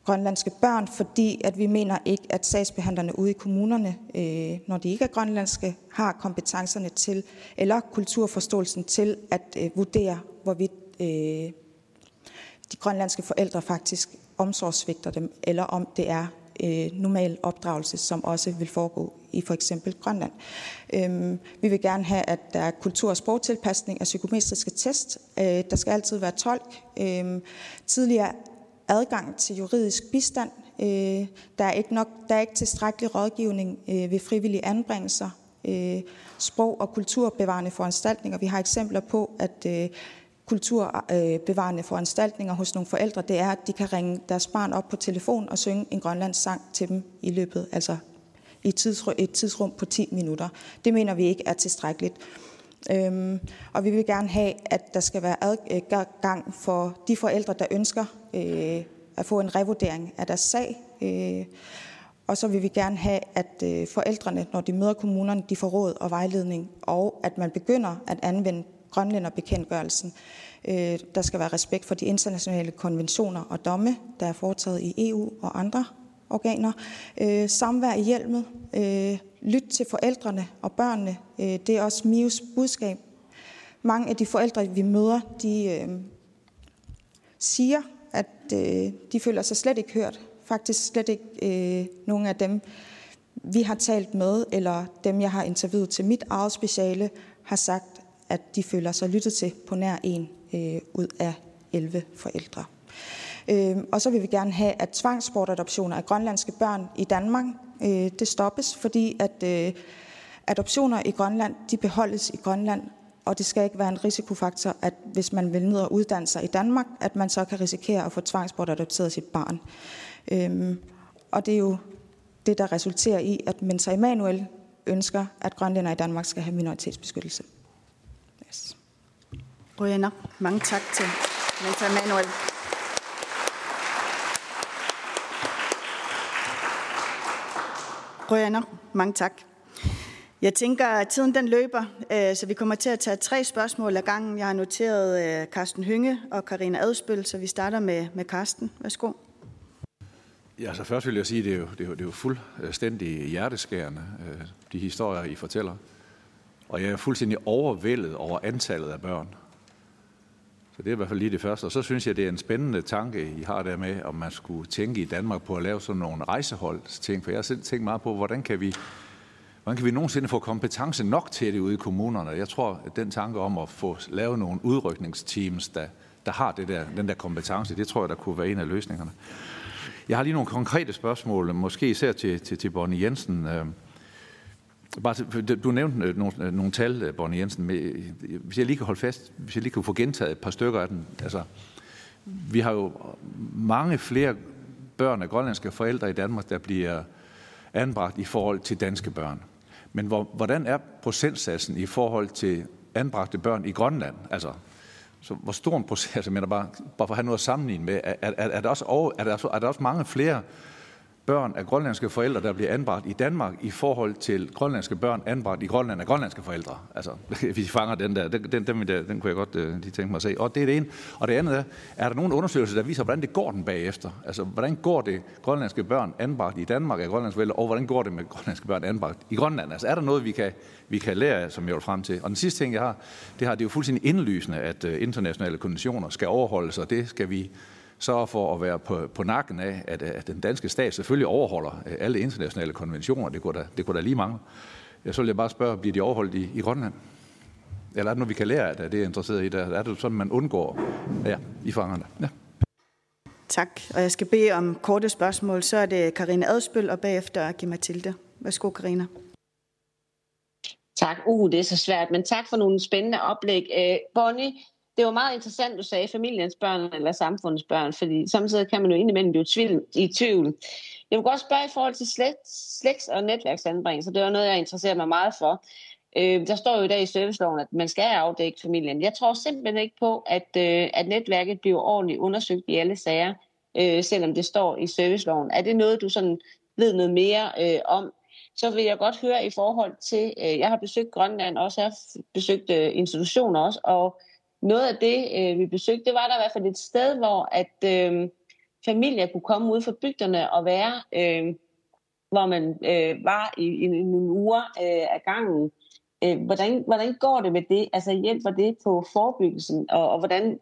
grønlandske børn, fordi at vi mener ikke, at sagsbehandlerne ude i kommunerne, øh, når de ikke er grønlandske, har kompetencerne til, eller kulturforståelsen til at øh, vurdere, hvorvidt øh, de grønlandske forældre faktisk omsorgsvigter dem, eller om det er øh, normal opdragelse, som også vil foregå i for eksempel Grønland. Øhm, vi vil gerne have, at der er kultur- og sprogtilpasning af psykometriske test. Øh, der skal altid være tolk. Øh, tidligere adgang til juridisk bistand. Øh, der, er ikke nok, der er ikke tilstrækkelig rådgivning øh, ved frivillige anbringelser. Øh, sprog- og kulturbevarende foranstaltninger. Vi har eksempler på, at øh, kulturbevarende øh, foranstaltninger hos nogle forældre, det er, at de kan ringe deres barn op på telefon og synge en grønlandsk sang til dem i løbet, altså i et tidsrum på 10 minutter. Det mener vi ikke er tilstrækkeligt. Øhm, og vi vil gerne have, at der skal være adgang for de forældre, der ønsker øh, at få en revurdering af deres sag. Øh, og så vil vi gerne have, at øh, forældrene, når de møder kommunerne, de får råd og vejledning, og at man begynder at anvende grønlænderbekendtgørelsen. Øh, der skal være respekt for de internationale konventioner og domme, der er foretaget i EU og andre organer. Øh, samvær i hjelmet. Øh, lyt til forældrene og børnene. Øh, det er også Mios budskab. Mange af de forældre, vi møder, de øh, siger, at øh, de føler sig slet ikke hørt. Faktisk slet ikke øh, nogen af dem, vi har talt med, eller dem, jeg har interviewet til mit eget speciale, har sagt, at de føler sig lyttet til på nær en øh, ud af 11 forældre. Øh, og så vil vi gerne have, at tvangsbortadoptioner af grønlandske børn i Danmark, øh, det stoppes, fordi at øh, adoptioner i Grønland, de beholdes i Grønland, og det skal ikke være en risikofaktor, at hvis man vil ned og uddanne sig i Danmark, at man så kan risikere at få tvangsbortadopteret sit barn. Øhm, og det er jo det, der resulterer i, at Mensa Emanuel ønsker, at grønlænder i Danmark skal have minoritetsbeskyttelse. Yes. Rønner, mange tak til Mensa Emanuel. Rønner, mange tak. Jeg tænker, at tiden den løber, øh, så vi kommer til at tage tre spørgsmål ad gangen. Jeg har noteret øh, Karsten Carsten Hynge og Karina Adspøl, så vi starter med, med Carsten. Værsgo. Ja, så først vil jeg sige, at det er jo, det er jo, det er jo fuldstændig hjerteskærende, øh, de historier, I fortæller. Og jeg er fuldstændig overvældet over antallet af børn. Så det er i hvert fald lige det første. Og så synes jeg, det er en spændende tanke, I har der med, om man skulle tænke i Danmark på at lave sådan nogle rejseholdsting. For jeg har selv tænkt meget på, hvordan kan vi Hvordan kan vi nogensinde få kompetence nok til det ude i kommunerne? Jeg tror, at den tanke om at få lavet nogle udrykningsteams, der, der har det der, den der kompetence, det tror jeg, der kunne være en af løsningerne. Jeg har lige nogle konkrete spørgsmål, måske især til, til, til Bonnie Jensen. Øh, Øh, bare, du nævnte øh, nogle, øh, nogle tal, øh, Bonnie Jensen. Hvis jeg lige kan holde fast, hvis jeg lige kan få gentaget et par stykker af den. Altså, vi har jo mange flere børn af grønlandske forældre i Danmark, der bliver anbragt i forhold til danske børn. Men hvor, hvordan er procentsatsen i forhold til anbragte børn i Grønland? Altså, så hvor stor en procent, *laughs* altså, mener bare, bare for at have noget at sammenligne med, er, er, er, der også over, er, der, er der også mange flere børn af grønlandske forældre, der bliver anbragt i Danmark i forhold til grønlandske børn anbragt i Grønland af grønlandske forældre. Altså, *laughs* hvis I fanger den der, den, den, den, den kunne jeg godt øh, lige tænke mig at se. Og det er det ene. Og det andet er, er der nogen undersøgelser, der viser, hvordan det går den bagefter? Altså, hvordan går det grønlandske børn anbragt i Danmark af grønlandske forældre, og hvordan går det med grønlandske børn anbragt i Grønland? Altså, er der noget, vi kan, vi kan lære af, som jeg vil frem til? Og den sidste ting, jeg har, det har det er jo fuldstændig indlysende, at øh, internationale konventioner skal overholdes, og det skal vi sørge for at være på, på nakken af, at, at den danske stat selvfølgelig overholder øh, alle internationale konventioner. Det kunne da, det kunne da lige mange. Jeg så vil jeg bare spørge, bliver de overholdt i, i Grønland? Eller er det noget, vi kan lære af det, det er interesseret i? Der? Er det sådan, man undgår ja, i fangerne? Ja. Tak, og jeg skal bede om korte spørgsmål. Så er det Karina Adspøl, og bagefter Giv Mathilde. Værsgo, Karina. Tak. Uh, det er så svært, men tak for nogle spændende oplæg. Uh, Bonnie, det var meget interessant, du sagde familiens børn eller samfundets børn, fordi samtidig kan man jo indimellem blive tvivl, i tvivl. Jeg vil godt spørge i forhold til slægts, slægts- og netværksanbringelser. Det var noget, jeg interesserer mig meget for. Øh, der står jo i dag i serviceloven, at man skal afdække familien. Jeg tror simpelthen ikke på, at, øh, at netværket bliver ordentligt undersøgt i alle sager, øh, selvom det står i serviceloven. Er det noget, du sådan ved noget mere øh, om? Så vil jeg godt høre i forhold til, øh, jeg har besøgt Grønland også, jeg har besøgt øh, institutioner også, og noget af det, øh, vi besøgte, det var der i hvert fald et sted, hvor at øh, familier kunne komme ud fra bygderne og være, øh, hvor man øh, var i, i, i nogle uger øh, af gangen. Øh, hvordan, hvordan går det med det? Altså hjælper det på forebyggelsen, og, og hvordan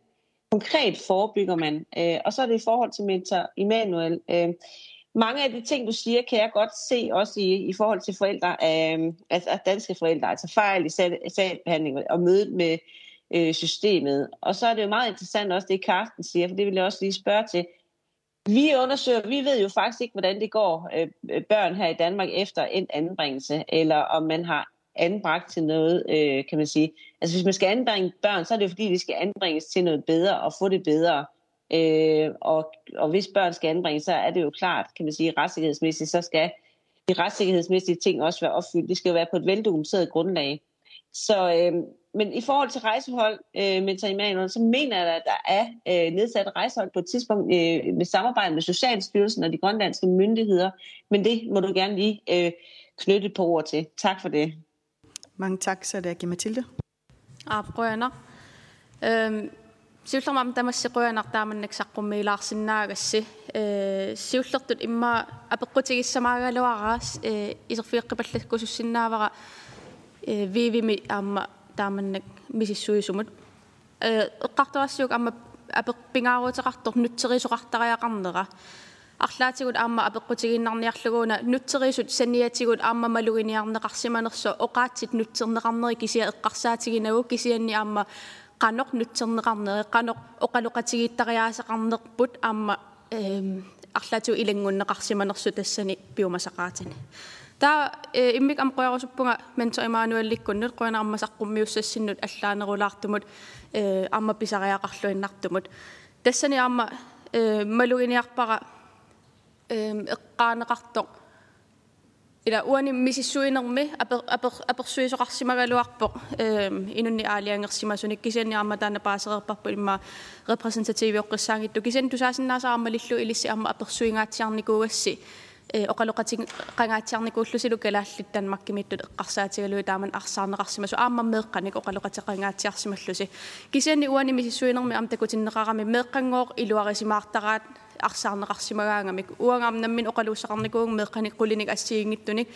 konkret forebygger man? Øh, og så er det i forhold til mentor Immanuel. Øh, mange af de ting, du siger, kan jeg godt se også i, i forhold til forældre, øh, altså danske forældre, altså fejl i sagsbehandling og mødet med øh, systemet. Og så er det jo meget interessant også det, Karsten siger, for det vil jeg også lige spørge til. Vi undersøger, vi ved jo faktisk ikke, hvordan det går øh, øh, børn her i Danmark efter en anbringelse, eller om man har anbragt til noget, øh, kan man sige. Altså hvis man skal anbringe børn, så er det jo fordi, de skal anbringes til noget bedre og få det bedre. Øh, og, og hvis børn skal anbringes, så er det jo klart, kan man sige, retssikkerhedsmæssigt, så skal de retssikkerhedsmæssige ting også være opfyldt. Det skal jo være på et veldokumenteret grundlag. Så, øh, men i forhold til rejsehold, øh, Mentor Emanuel, så mener jeg, at der er øh, nedsat rejsehold på et tidspunkt øh, med samarbejde med Socialstyrelsen og de grønlandske myndigheder. Men det må du gerne lige øh, knytte på ord til. Tak for det. Mange tak, så det er Mathilde. Aapquyana. Øhm, siullermam tamassiquyanartaamannak saqqummiilaarsinnaagassi э сиуллертут имма апеққутигиссамаагалуараас э исерфиэққипаллаккусуссиннаавара э вивими аама тааманнак мисиссуисумут э эққартуассуук аама апеқпингааруутеқартор нутсерисоқартариақарнера арлаатигут аама апеққутигиннарниарлугуна нутсерисут саниатигут аама малугиниарнеқарсиманерсо оқаатсит нутсернеқарнери кисиа эққарсаатигинагу кисианни аама qanoq nutserneqarneri qanoq oqaluqatigiittariaasaqarnerput aamma eem арлаату илангуннеқарсиманерсу тассани пиумасақаатини таа иммик ам qoyarusuppunga mentor Emanuellikkunnut qoyanarmasaqqummиуссассиннут аллаанерулаартумут э амма писариақарлуиннартумут тассани аама э малугиниарпара э эққаанеқартоқ ila uani misissuinermi aper aper apersuisoqarsimaгаluarpoq ehm inunni aaliangersimasunik kisianni amma taana paasererparpu imma representatiivioqqissaangittu kisian tusaasinnaasaaramma lillu ilissi amma apersuingaatsiarnikuugassi э оқалоқатиг қангаатсиарникууллусилу калааллит танмаккимиттут эққарсаатигалуи тааман арсаарнеқарсимасу ааммам меэққаник оқалоқатеқангаатсиарсималлуси кисианни уани мисиссуинерми ам такутиннеқарами меэққангоор илуарисимаартараат арсаарнеқарсимагаангамик уангаамнаммин оқалууссақарникууг меэққаниққулиник ассиингиттуник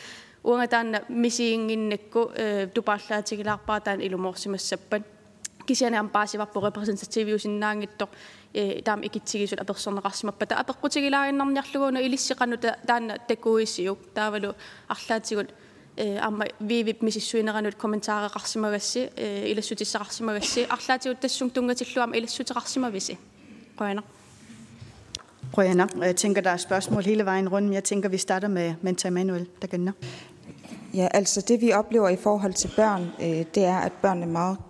уанга таанна мисиингиннакку э тупааллаатигилаарпаа таан илумоорсимассаппат кисиани ампаасиварпу репрезентативиусиннаангиттоқ э таам икитсигисут аперсорнеқарсимаппата апеққутигилаариннарниарлугуна илиссеқанута таанна такуисиук таавалу арлаатигут э амма вивип мисиссуинеранут комментаареқарсимагасси э илассутиссақарсимагасси арлаатигут тассун тунгатиллуама илассутеқарсимависи қойна Rønner. Jeg tænker, der er spørgsmål hele vejen rundt, men jeg tænker, vi starter med Mentor Emanuel, der gælder. Ja, altså det vi oplever i forhold til børn, øh, det er, at børnene meget øh,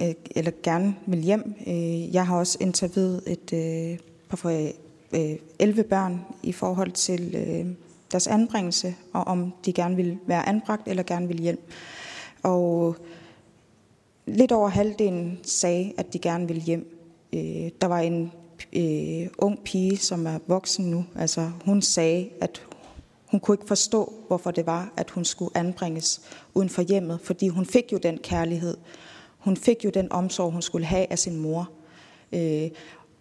Øh, eller gerne vil hjem. Øh, jeg har også interviewet et øh, par øh, 11 børn i forhold til deres anbringelse, og om de gerne vil være anbragt eller gerne vil hjem. Og lidt over halvdelen sagde, at de gerne vil hjem. Der var en øh, ung pige, som er voksen nu. Altså, hun sagde, at hun kunne ikke forstå, hvorfor det var, at hun skulle anbringes uden for hjemmet, fordi hun fik jo den kærlighed. Hun fik jo den omsorg, hun skulle have af sin mor. Øh,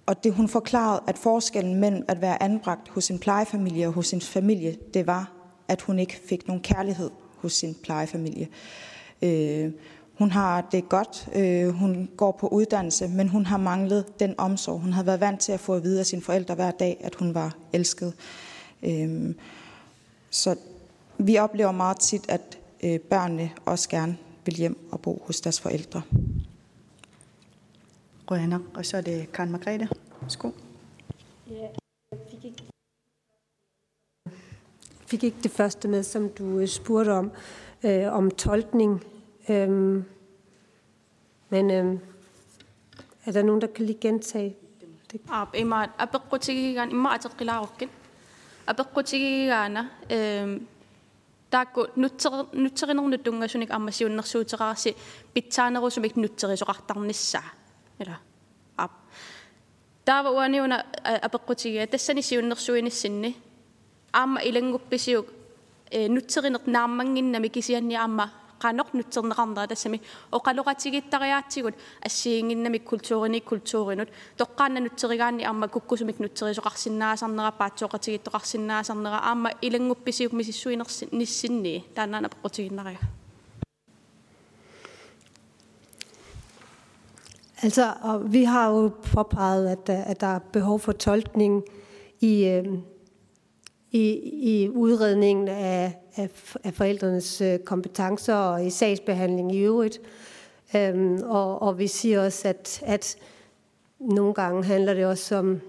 og det hun forklarede, at forskellen mellem at være anbragt hos en plejefamilie og hos sin familie, det var, at hun ikke fik nogen kærlighed hos sin plejefamilie. Øh, hun har det godt, øh, hun går på uddannelse, men hun har manglet den omsorg. Hun havde været vant til at få at vide af sine forældre hver dag, at hun var elsket. Øh, så vi oplever meget tit, at øh, børnene også gerne vil hjem og bo hos deres forældre. Rønner, og så er det Karen Margrethe. Værsgo. Ja, fik ikke, fik ikke det første med, som du øh, spurgte om, øh, om tolkning Øhm, men øhm, er der nogen, der kan lige gentage det? Ab Tako nutsari nung nutunga sunik ammasiun nak sutsara si pitsana ko sumik nutsari so kahtang nissa. Ila. Ap. Tawa wani wana apakutsi ya. Tessa ni siun nak suin sinne. Amma ilang guppi siuk eh, nutsari nak namangin na mikisian ni amma nutserinert naammanginnami kisianni aamma qanor nutserneqarnera tassami oqaluqatigitariaatigut ассиингиннамик культуурини культууринут тоққаанна нутсеригаанни аама куккусумик нутсерисоқарсинаасарнера паатсоқатигиттоқарсинаасарнера аама илангупписиук мисиссуинерси ниссинни тааннаана пеққутигиннариа Altså, og vi har jo påpeget, at, at der er behov for tolkning i, øh, i, i udredningen af, af, af forældrenes øh, kompetencer og i sagsbehandling i øvrigt. Øhm, og, og vi siger også, at, at nogle gange handler det også om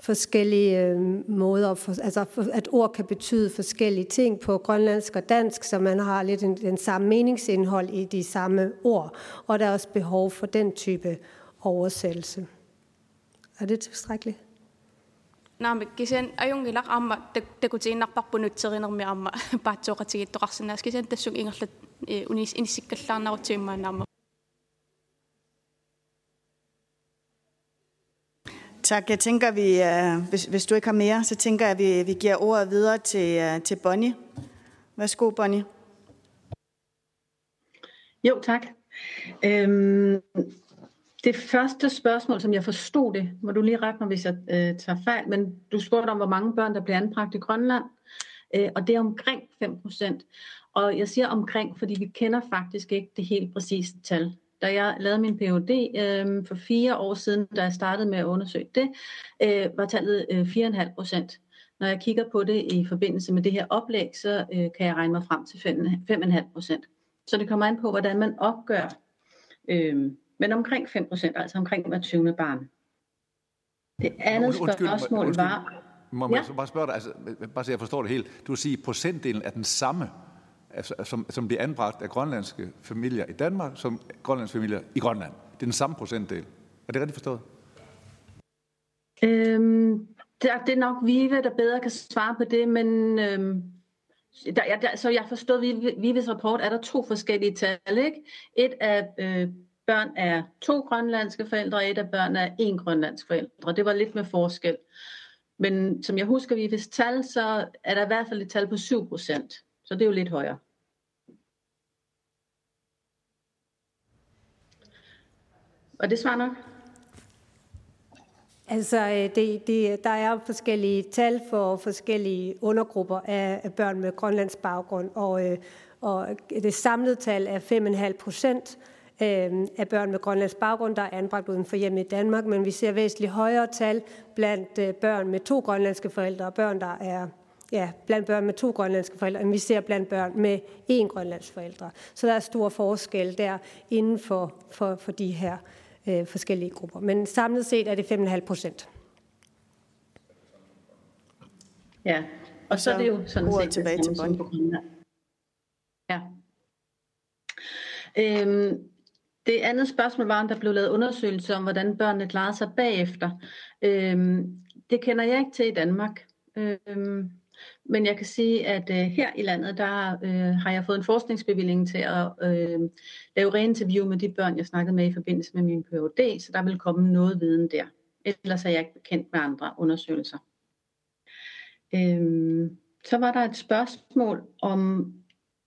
forskellige øh, måder, for, altså at ord kan betyde forskellige ting på grønlandsk og dansk, så man har lidt den, den samme meningsindhold i de samme ord, og der er også behov for den type oversættelse. Er det tilstrækkeligt? naami kisen ajungilaq aamma takutiinnarparpunutterinermi aamma *laughs* paatsuoqatigittoqarsinnaas kisen tassuk ingerlat e, unis inissikkallaarnarutsiimmaannaamma Tak. Jeg tænker, vi, øh, hvis, hvis du ikke har mere, så tænker jeg, vi, vi giver ordet videre til, øh, til Bonnie. Værsgo, Bonnie. Jo, tak. Øhm, det første spørgsmål, som jeg forstod det, må du lige rette mig, hvis jeg øh, tager fejl, men du spurgte om, hvor mange børn, der bliver anbragt i Grønland, øh, og det er omkring 5 procent. Og jeg siger omkring, fordi vi kender faktisk ikke det helt præcise tal. Da jeg lavede min Ph.D. Øh, for fire år siden, da jeg startede med at undersøge det, øh, var tallet øh, 4,5 procent. Når jeg kigger på det i forbindelse med det her oplæg, så øh, kan jeg regne mig frem til 5,5 procent. Så det kommer an på, hvordan man opgør øh, men omkring 5 procent, altså omkring hver 20. barn. Det andet spørgsmål undskyld, var... Må jeg ja? bare spørge dig, altså, bare så jeg forstår det helt. Du vil sige, at procentdelen er den samme, altså, som, som bliver anbragt af grønlandske familier i Danmark, som grønlandske familier i Grønland. Det er den samme procentdel. Er det rigtigt forstået? Øhm, det, er, det er nok Vive, der bedre kan svare på det, men øhm, der, der, så jeg forstod, at Vives rapport er der to forskellige tal. Ikke? Et er øh, børn er to grønlandske forældre, og et af børn er en grønlandsk forældre. Det var lidt med forskel. Men som jeg husker, vi hvis tal, så er der i hvert fald et tal på 7 procent. Så det er jo lidt højere. Og det svarer nok? Altså, øh, det, det, der er forskellige tal for forskellige undergrupper af børn med Grønlands baggrund, og, øh, og det samlede tal er 5,5 procent øh, af børn med grønlandsk baggrund, der er anbragt uden for hjemme i Danmark, men vi ser væsentligt højere tal blandt øh, børn med to grønlandske forældre og børn, der er ja, blandt børn med to grønlandske forældre, end vi ser blandt børn med én grønlandsk forældre. Så der er stor forskel der inden for, for, for de her øh, forskellige grupper. Men samlet set er det 5,5 procent. Ja, og så er det jo sådan set tilbage til Bonnie. Ja. Øhm, det andet spørgsmål var, om der blev lavet undersøgelser om, hvordan børnene klarede sig bagefter. Øhm, det kender jeg ikke til i Danmark. Øhm, men jeg kan sige, at øh, her i landet, der øh, har jeg fået en forskningsbevilling til at øh, lave reinterview med de børn, jeg snakkede med i forbindelse med min Ph.D., så der vil komme noget viden der. Ellers er jeg ikke bekendt med andre undersøgelser. Øhm, så var der et spørgsmål om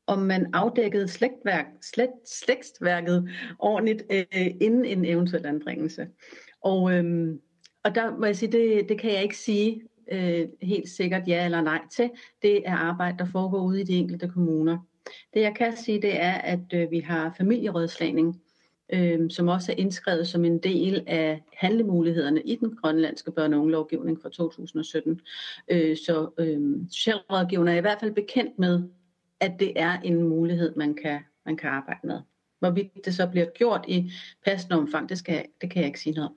om man afdækkede slægtværk, slægt, slægtsværket ordentligt øh, inden en eventuel anbringelse. Og, øh, og der må jeg sige, det, det kan jeg ikke sige øh, helt sikkert ja eller nej til. Det er arbejde, der foregår ude i de enkelte kommuner. Det jeg kan sige, det er, at øh, vi har familierådslagning, øh, som også er indskrevet som en del af handlemulighederne i den grønlandske børne- og ungelovgivning fra 2017. Øh, så øh, socialrådgiverne er i hvert fald bekendt med at det er en mulighed, man kan, man kan arbejde med. Hvorvidt det så bliver gjort i passende omfang, det, skal, det kan jeg ikke sige noget om.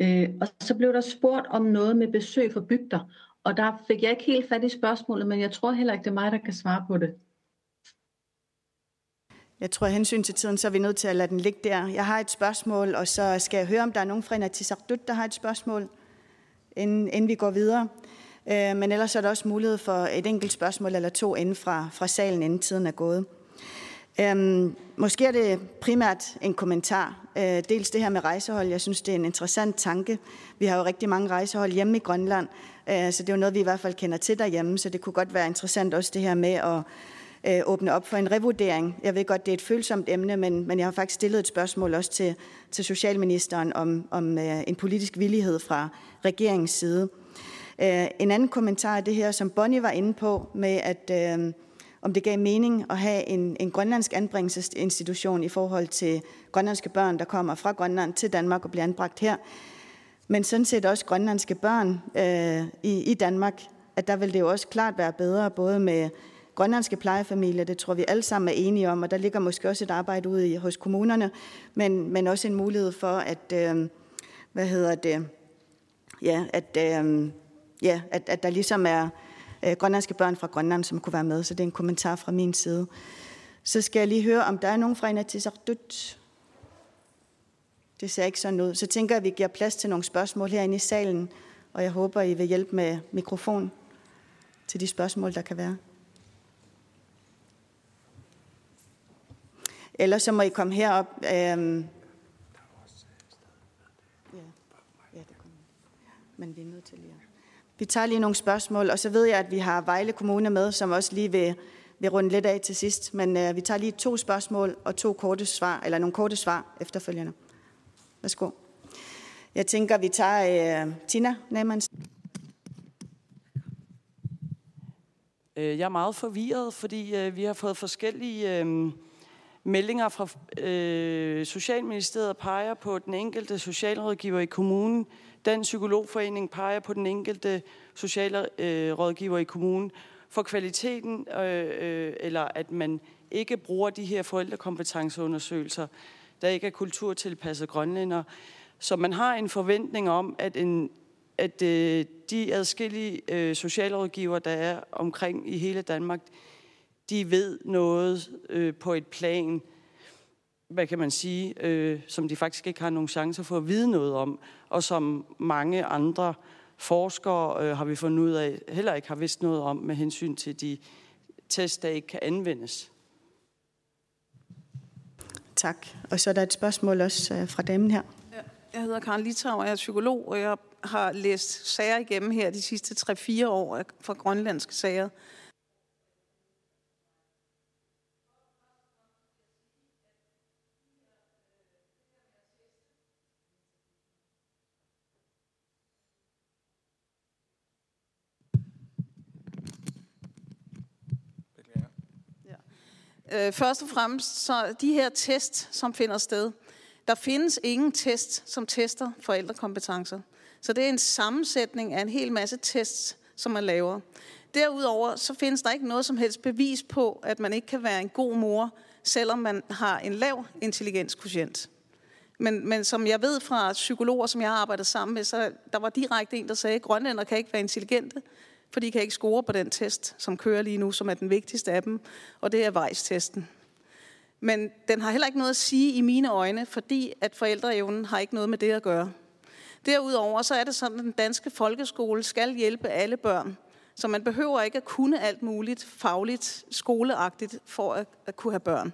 Øh, og så blev der spurgt om noget med besøg for bygder, og der fik jeg ikke helt fat i spørgsmålet, men jeg tror heller ikke, det er mig, der kan svare på det. Jeg tror, at hensyn til tiden, så er vi nødt til at lade den ligge der. Jeg har et spørgsmål, og så skal jeg høre, om der er nogen fra Inatisardut, der har et spørgsmål, inden, inden vi går videre. Øh, men ellers er der også mulighed for et enkelt spørgsmål eller to inden fra, fra salen, inden tiden er gået. Øhm, måske er det primært en kommentar. Øh, dels det her med rejsehold. Jeg synes, det er en interessant tanke. Vi har jo rigtig mange rejsehold hjemme i Grønland, øh, så det er jo noget, vi i hvert fald kender til derhjemme, så det kunne godt være interessant også det her med at øh, åbne op for en revurdering. Jeg ved godt, det er et følsomt emne, men, men jeg har faktisk stillet et spørgsmål også til, til Socialministeren om, om øh, en politisk villighed fra regeringens side. Øh, en anden kommentar er det her, som Bonnie var inde på, med at øh, om det gav mening at have en, en grønlandsk anbringelsesinstitution i forhold til grønlandske børn, der kommer fra Grønland til Danmark og bliver anbragt her. Men sådan set også grønlandske børn øh, i, i Danmark, at der vil det jo også klart være bedre, både med grønlandske plejefamilier, det tror vi alle sammen er enige om, og der ligger måske også et arbejde ude i, hos kommunerne, men, men også en mulighed for, at, øh, hvad hedder det, ja, at, øh, ja, at, at der ligesom er øh, grønlandske børn fra Grønland, som kunne være med. Så det er en kommentar fra min side. Så skal jeg lige høre, om der er nogen fra Inatisartut. Det ser ikke sådan ud. Så tænker jeg, at vi giver plads til nogle spørgsmål herinde i salen, og jeg håber, I vil hjælpe med mikrofon til de spørgsmål, der kan være. Ellers så må I komme herop. Øhm, men vi er nødt til vi tager lige nogle spørgsmål, og så ved jeg, at vi har Vejle Kommune med, som også lige vil, vil runde lidt af til sidst. Men øh, vi tager lige to spørgsmål og to korte svar, eller nogle korte svar efterfølgende. Værsgo. Jeg tænker, vi tager øh, Tina Nemans. Øh, jeg er meget forvirret, fordi øh, vi har fået forskellige øh, meldinger fra øh, Socialministeriet peger på den enkelte socialrådgiver i kommunen, den psykologforening peger på den enkelte sociale øh, rådgiver i kommunen for kvaliteten, øh, øh, eller at man ikke bruger de her forældrekompetenceundersøgelser, der ikke er kulturtilpasset grønlænder. Så man har en forventning om, at, en, at øh, de adskillige øh, socialrådgiver, der er omkring i hele Danmark, de ved noget øh, på et plan, hvad kan man sige, øh, som de faktisk ikke har nogen chance for at vide noget om, og som mange andre forskere øh, har vi fundet ud af, heller ikke har vidst noget om med hensyn til de test, der ikke kan anvendes. Tak. Og så er der et spørgsmål også øh, fra damen her. Jeg hedder Karen Litau, og jeg er psykolog, og jeg har læst sager igennem her de sidste 3-4 år fra grønlandske sager. Øh, først og fremmest, så de her test, som finder sted, der findes ingen test, som tester forældrekompetencer. Så det er en sammensætning af en hel masse tests, som man laver. Derudover så findes der ikke noget som helst bevis på, at man ikke kan være en god mor, selvom man har en lav intelligenskoefficient. Men, men som jeg ved fra psykologer, som jeg har arbejdet sammen med, så der var direkte en, der sagde, at grønlænder kan ikke være intelligente, for de kan ikke score på den test, som kører lige nu, som er den vigtigste af dem, og det er vejstesten. Men den har heller ikke noget at sige i mine øjne, fordi at forældreevnen har ikke noget med det at gøre. Derudover så er det sådan, at den danske folkeskole skal hjælpe alle børn. Så man behøver ikke at kunne alt muligt fagligt, skoleagtigt for at, at kunne have børn.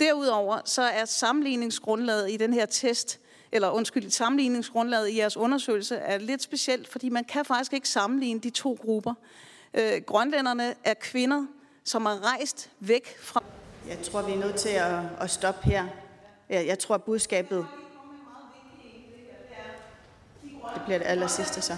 Derudover så er sammenligningsgrundlaget i den her test eller undskyld, sammenligningsgrundlaget i jeres undersøgelse er lidt specielt, fordi man kan faktisk ikke sammenligne de to grupper. Øh, grønlænderne er kvinder, som er rejst væk fra... Jeg tror, vi er nødt til at, at stoppe her. Jeg, jeg tror, budskabet... Det bliver det aller sidste så.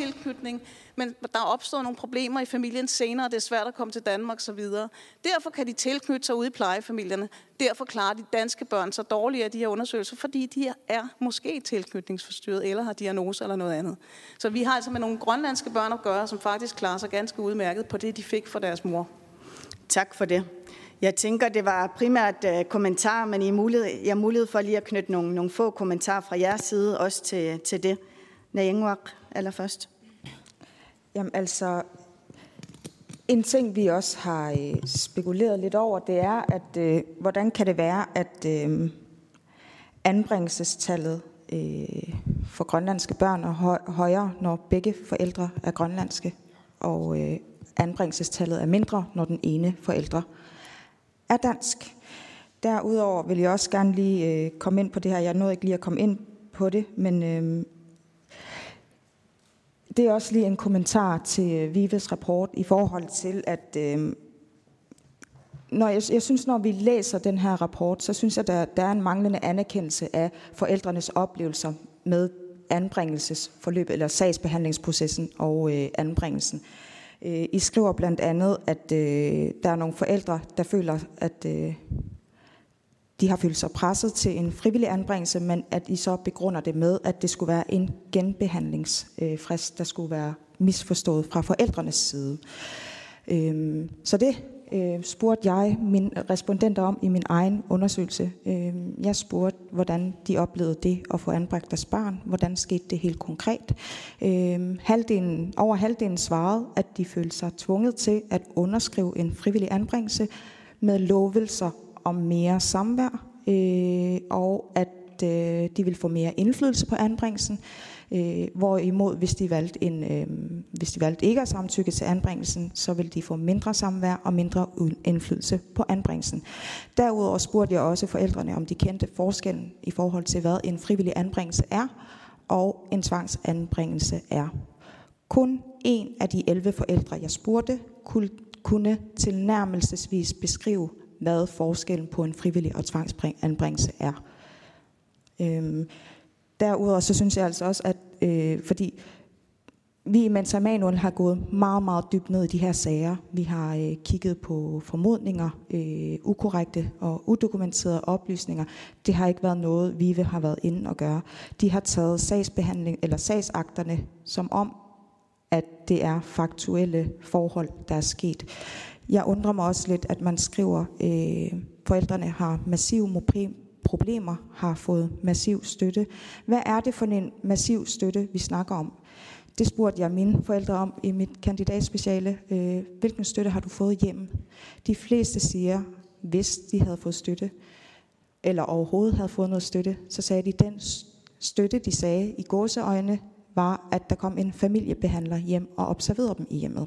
Tilknytning, men der er opstået nogle problemer i familien senere, og det er svært at komme til Danmark osv. Derfor kan de tilknytte sig ude i plejefamilierne. Derfor klarer de danske børn så dårligere af de her undersøgelser, fordi de er måske tilknytningsforstyrret, eller har diagnoser eller noget andet. Så vi har altså med nogle grønlandske børn at gøre, som faktisk klarer sig ganske udmærket på det, de fik fra deres mor. Tak for det. Jeg tænker, det var primært uh, kommentarer, men I har mulighed, jeg har mulighed for lige at knytte nogle, nogle få kommentarer fra jeres side også til, til det. Nayenguak allerførst. Jamen altså, En ting, vi også har øh, spekuleret lidt over, det er, at øh, hvordan kan det være, at øh, anbringelsestallet øh, for grønlandske børn er højere, når begge forældre er grønlandske, og øh, anbringelsestallet er mindre, når den ene forældre er dansk. Derudover vil jeg også gerne lige øh, komme ind på det her. Jeg nåede ikke lige at komme ind på det, men øh, det er også lige en kommentar til øh, Vives rapport i forhold til, at øh, når jeg, jeg synes, når vi læser den her rapport, så synes jeg, der, der er en manglende anerkendelse af forældrenes oplevelser med anbringelsesforløbet eller sagsbehandlingsprocessen og øh, anbringelsen. Øh, I skriver blandt andet, at øh, der er nogle forældre, der føler, at øh, de har følt sig presset til en frivillig anbringelse, men at I så begrunder det med, at det skulle være en genbehandlingsfrist, der skulle være misforstået fra forældrenes side. Øhm, så det øh, spurgte jeg mine respondenter om i min egen undersøgelse. Øhm, jeg spurgte, hvordan de oplevede det at få anbragt deres barn. Hvordan skete det helt konkret? Øhm, halvdelen, over halvdelen svarede, at de følte sig tvunget til at underskrive en frivillig anbringelse med lovelser om mere samvær, øh, og at øh, de vil få mere indflydelse på anbringelsen. Øh, hvorimod, hvis de, valgte en, øh, hvis de valgte ikke at samtykke til anbringelsen, så vil de få mindre samvær og mindre indflydelse på anbringelsen. Derudover spurgte jeg også forældrene, om de kendte forskellen i forhold til, hvad en frivillig anbringelse er, og en tvangsanbringelse er. Kun en af de 11 forældre, jeg spurgte, kunne tilnærmelsesvis beskrive, hvad forskellen på en frivillig og tvangsanbringelse er. Øhm, derudover så synes jeg altså også, at øh, fordi vi i Mensa Manuel har gået meget, meget dybt ned i de her sager. Vi har øh, kigget på formodninger, øh, ukorrekte og udokumenterede oplysninger. Det har ikke været noget, VIVE har været inde og gøre. De har taget sagsbehandling eller sagsakterne som om, at det er faktuelle forhold, der er sket. Jeg undrer mig også lidt, at man skriver, øh, forældrene har massive problemer, har fået massiv støtte. Hvad er det for en massiv støtte, vi snakker om? Det spurgte jeg mine forældre om i mit kandidatspeciale. Øh, hvilken støtte har du fået hjemme? De fleste siger, hvis de havde fået støtte, eller overhovedet havde fået noget støtte, så sagde de, den støtte, de sagde i gåseøjne, var, at der kom en familiebehandler hjem og observerede dem i hjemmet.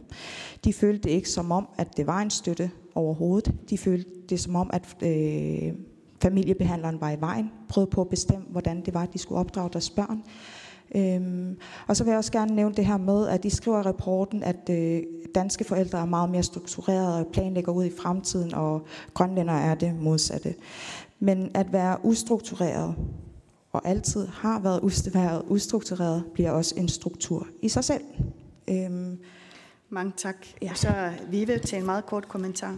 De følte det ikke som om, at det var en støtte overhovedet. De følte det som om, at øh, familiebehandleren var i vejen, prøvede på at bestemme, hvordan det var, at de skulle opdrage deres børn. Øhm, og så vil jeg også gerne nævne det her med, at de skriver i rapporten, at øh, danske forældre er meget mere strukturerede og planlægger ud i fremtiden, og grønlænder er det modsatte. Men at være ustruktureret og altid har været ustruktureret, ustruktureret bliver også en struktur i sig selv. Øhm, Mange tak. Ja. Så Vive til en meget kort kommentar.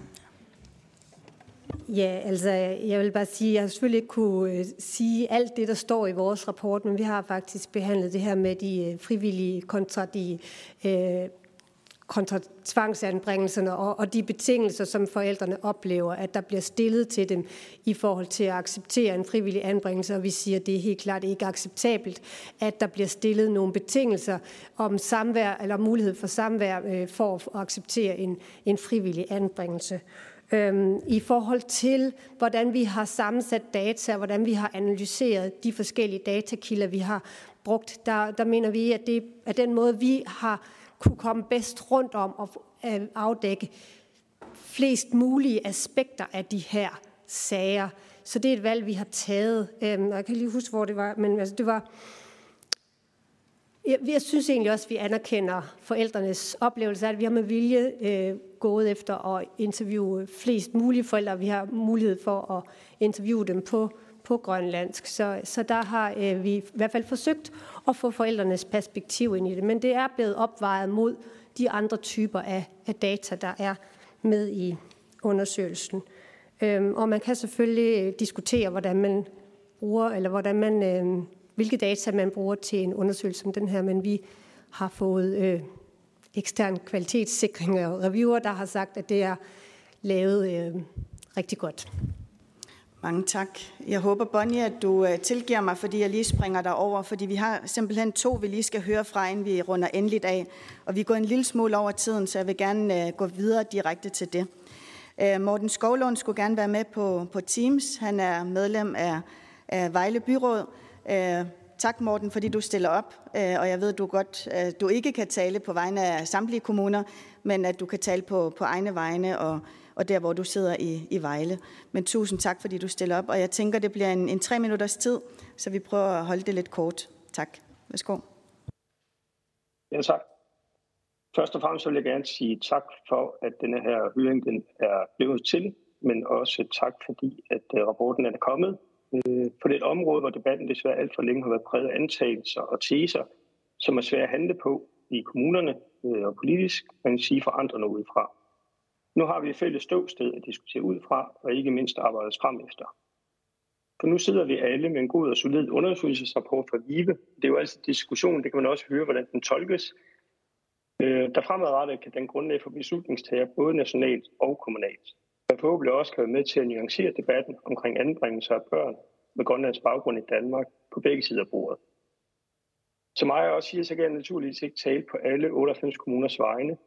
Ja, altså jeg vil bare sige, at jeg selvfølgelig ikke kunne øh, sige alt det, der står i vores rapport, men vi har faktisk behandlet det her med de øh, frivillige kontra de øh, kontra tvangsanbringelserne og, og de betingelser, som forældrene oplever, at der bliver stillet til dem i forhold til at acceptere en frivillig anbringelse. Og vi siger, at det er helt klart ikke acceptabelt, at der bliver stillet nogle betingelser om samvær eller mulighed for samvær øh, for at acceptere en, en frivillig anbringelse. Øhm, I forhold til, hvordan vi har sammensat data, hvordan vi har analyseret de forskellige datakilder, vi har brugt, der, der mener vi, at det er den måde, vi har kunne komme bedst rundt om og øh, afdække flest mulige aspekter af de her sager. Så det er et valg, vi har taget. Øhm, jeg kan lige huske, hvor det var, men altså, det var... Jeg, jeg synes egentlig også, at vi anerkender forældrenes oplevelse af, at vi har med vilje øh, gået efter at interviewe flest mulige forældre. Vi har mulighed for at interviewe dem på på grønlandsk. Så, så der har øh, vi i hvert fald forsøgt at få forældrenes perspektiv ind i det. Men det er blevet opvejet mod de andre typer af, af data, der er med i undersøgelsen. Øhm, og man kan selvfølgelig øh, diskutere, hvordan man bruger, eller hvordan man, øh, hvilke data man bruger til en undersøgelse som den her, men vi har fået øh, ekstern kvalitetssikring og reviewer, der har sagt, at det er lavet øh, rigtig godt. Mange tak. Jeg håber, Bonnie, at du øh, tilgiver mig, fordi jeg lige springer dig over, fordi vi har simpelthen to, vi lige skal høre fra, inden vi runder endeligt af. Og vi går en lille smule over tiden, så jeg vil gerne øh, gå videre direkte til det. Øh, Morten Skovlund skulle gerne være med på, på Teams. Han er medlem af, af Vejle Byråd. Tak, Morten, fordi du stiller op. Og jeg ved, du godt, du ikke kan tale på vegne af samtlige kommuner, men at du kan tale på, på egne vegne og og der, hvor du sidder i, i Vejle. Men tusind tak, fordi du stiller op, og jeg tænker, det bliver en, en tre minutters tid, så vi prøver at holde det lidt kort. Tak. Værsgo. Ja, tak. Først og fremmest vil jeg gerne sige tak for, at denne her høring den er blevet til, men også tak fordi, at øh, rapporten er kommet. Øh, på for det område, hvor debatten desværre alt for længe har været præget af antagelser og teser, som er svære at handle på i kommunerne øh, og politisk, man sige for andre noget udefra. Nu har vi et fælles ståsted at diskutere ud fra, og ikke mindst arbejdes frem efter. For nu sidder vi alle med en god og solid undersøgelsesrapport fra VIVE. Det er jo altid diskussion, det kan man også høre, hvordan den tolkes. Øh, der fremadrettet kan den grundlag for beslutningstager både nationalt og kommunalt. Der forhåbentlig også kan være med til at nuancere debatten omkring anbringelser af børn med Grønlands baggrund i Danmark på begge sider af bordet. Som mig også siger, så kan jeg naturligvis ikke tale på alle 98 kommuners vegne,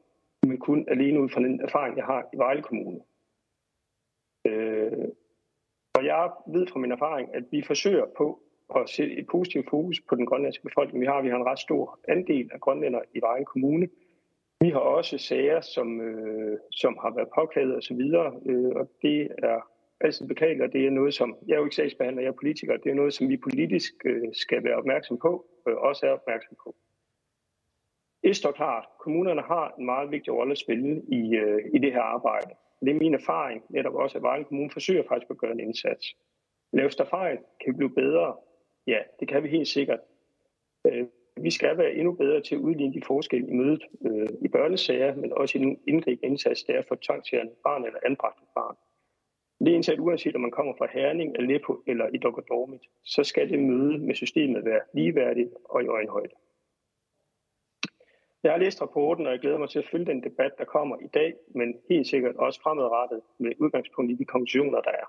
men kun alene ud fra den erfaring, jeg har i Vejle Kommune. Øh, og jeg ved fra min erfaring, at vi forsøger på at sætte et positivt fokus på den grønlandske befolkning. Vi har, vi har en ret stor andel af grønlænder i Vejle Kommune. Vi har også sager, som, øh, som har været påklaget osv., øh, og det er altid beklageligt, og det er noget, som, jeg er jo ikke sagsbehandler, jeg er politiker, det er noget, som vi politisk øh, skal være opmærksom på, og også er opmærksom på. Det står klart. Kommunerne har en meget vigtig rolle at spille i, øh, i det her arbejde. Det er min erfaring, netop også, at Vejle Kommune forsøger faktisk at gøre en indsats. Laves der fejl, kan vi blive bedre? Ja, det kan vi helt sikkert. Øh, vi skal være endnu bedre til at udligne de forskelle i mødet øh, i børnesager, men også i den indgribende indsats, der er for tvangtjærende barn eller anbragt barn. Det er indsat uanset om man kommer fra Herning, Aleppo eller i Dokkedormit, så skal det møde med systemet være ligeværdigt og i øjenhøjde. Jeg har læst rapporten, og jeg glæder mig til at følge den debat, der kommer i dag, men helt sikkert også fremadrettet med udgangspunkt i de konklusioner, der er.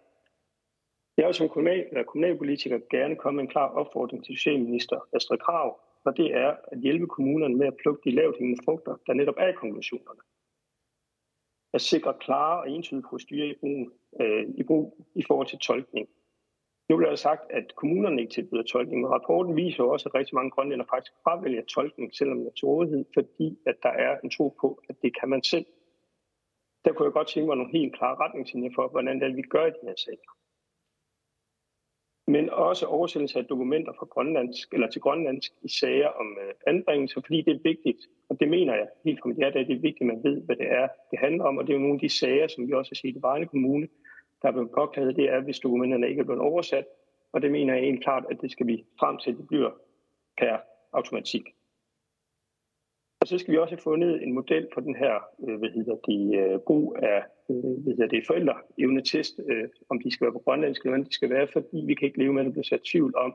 Jeg vil som kommunal, eller kommunalpolitiker gerne komme med en klar opfordring til Socialminister Astrid Krav, og det er at hjælpe kommunerne med at plukke de lavt hængende frugter, der netop er i konklusionerne. At sikre klare og entydige procedurer i brug, øh, i brug i forhold til tolkning nu bliver der sagt, at kommunerne ikke tilbyder tolkning, men rapporten viser også, at rigtig mange grønlænder faktisk fravælger tolkning, selvom det er til rådighed, fordi at der er en tro på, at det kan man selv. Der kunne jeg godt tænke mig nogle helt klare retningslinjer for, hvordan det er, vi gør i de her sager. Men også oversættelse af dokumenter fra grønlandsk, eller til grønlandsk i sager om øh, anbringelse, fordi det er vigtigt, og det mener jeg helt fra mit hjerte, at det er vigtigt, at man ved, hvad det er, det handler om, og det er jo nogle af de sager, som vi også har set i Vejle Kommune, der er blevet påklaget, det er, hvis dokumenterne ikke er blevet oversat. Og det mener jeg helt klart, at det skal vi frem til, at det bliver per automatik. Og så skal vi også have fundet en model for den her øh, hvad hedder det, øh, brug af øh, hvad hedder det, forældreevnetest, om de skal være på grønlandsk eller hvordan de skal være, fordi vi kan ikke leve med, at der bliver sat tvivl om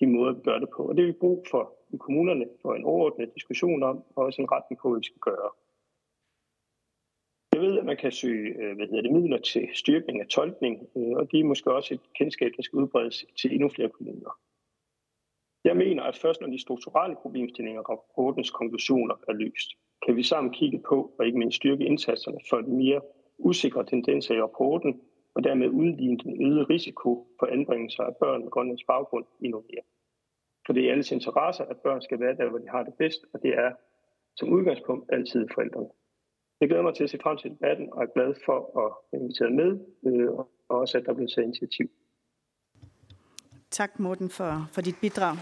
de måder, vi gør det på. Og det er vi brug for i kommunerne for en overordnet diskussion om, og også en retning på, hvad vi skal gøre. Man kan søge øh, hvad hedder det, midler til styrkning af tolkning, øh, og det er måske også et kendskab, der skal udbredes til endnu flere kommuner. Jeg mener, at først når de strukturelle problemstillinger og rapportens konklusioner er løst, kan vi sammen kigge på og ikke mindst styrke indsatserne for de mere usikre tendenser i rapporten, og dermed udligne den øgede risiko for anbringelser af børn med grønlands baggrund endnu mere. For det er alles interesse, at børn skal være der, hvor de har det bedst, og det er som udgangspunkt altid forældrene. Jeg glæder mig til at se frem til debatten, og er glad for at invitere med, øh, og også at der bliver taget initiativ. Tak, Morten, for, for dit bidrag.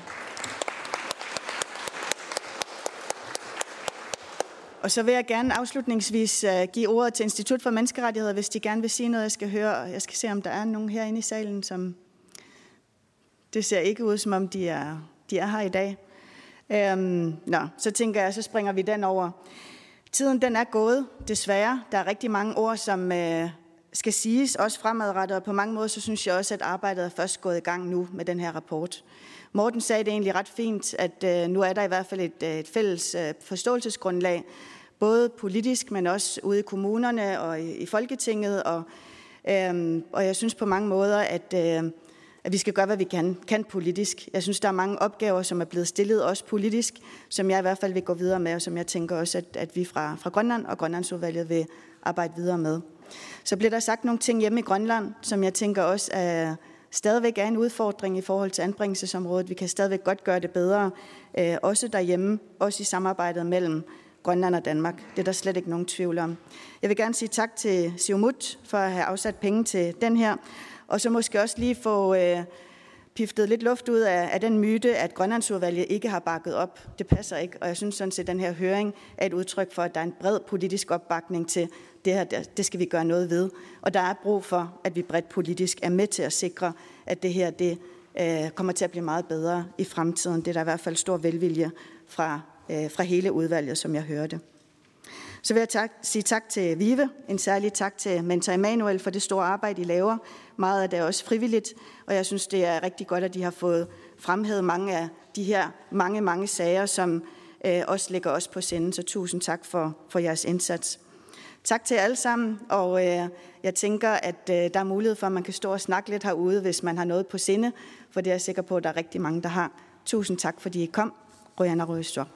Og så vil jeg gerne afslutningsvis øh, give ordet til Institut for Menneskerettigheder, hvis de gerne vil sige noget, jeg skal høre. Jeg skal se, om der er nogen herinde i salen, som... Det ser ikke ud, som om de er, de er her i dag. Øhm, nå, så tænker jeg, så springer vi den over. Tiden den er gået, desværre. Der er rigtig mange ord, som øh, skal siges, også fremadrettet, og på mange måder, så synes jeg også, at arbejdet er først gået i gang nu med den her rapport. Morten sagde det egentlig ret fint, at øh, nu er der i hvert fald et, øh, et fælles øh, forståelsesgrundlag, både politisk, men også ude i kommunerne og i, i Folketinget, og øh, og jeg synes på mange måder, at, øh, at vi skal gøre, hvad vi kan, kan politisk. Jeg synes, der er mange opgaver, som er blevet stillet også politisk, som jeg i hvert fald vil gå videre med, og som jeg tænker også, at, at vi fra, fra Grønland og Grønlandsudvalget vil arbejde videre med. Så bliver der sagt nogle ting hjemme i Grønland, som jeg tænker også er, stadigvæk er en udfordring i forhold til anbringelsesområdet. Vi kan stadigvæk godt gøre det bedre, øh, også derhjemme, også i samarbejdet mellem Grønland og Danmark. Det er der slet ikke nogen tvivl om. Jeg vil gerne sige tak til Siumut for at have afsat penge til den her, og så måske også lige få øh, piftet lidt luft ud af, af den myte, at Grønlandsudvalget ikke har bakket op. Det passer ikke, og jeg synes sådan set, at den her høring er et udtryk for, at der er en bred politisk opbakning til, det her det skal vi gøre noget ved. Og der er brug for, at vi bredt politisk er med til at sikre, at det her det, øh, kommer til at blive meget bedre i fremtiden. Det er der i hvert fald stor velvilje fra, øh, fra hele udvalget, som jeg hørte. Så vil jeg tak, sige tak til Vive, en særlig tak til Mentor Emanuel for det store arbejde, I laver. Meget af det er også frivilligt, og jeg synes, det er rigtig godt, at de har fået fremhævet mange af de her mange, mange sager, som øh, også ligger os på senden. Så tusind tak for, for jeres indsats. Tak til jer alle sammen, og øh, jeg tænker, at øh, der er mulighed for, at man kan stå og snakke lidt herude, hvis man har noget på sinde, for det er jeg sikker på, at der er rigtig mange, der har. Tusind tak, fordi I kom. Røjana Røstor.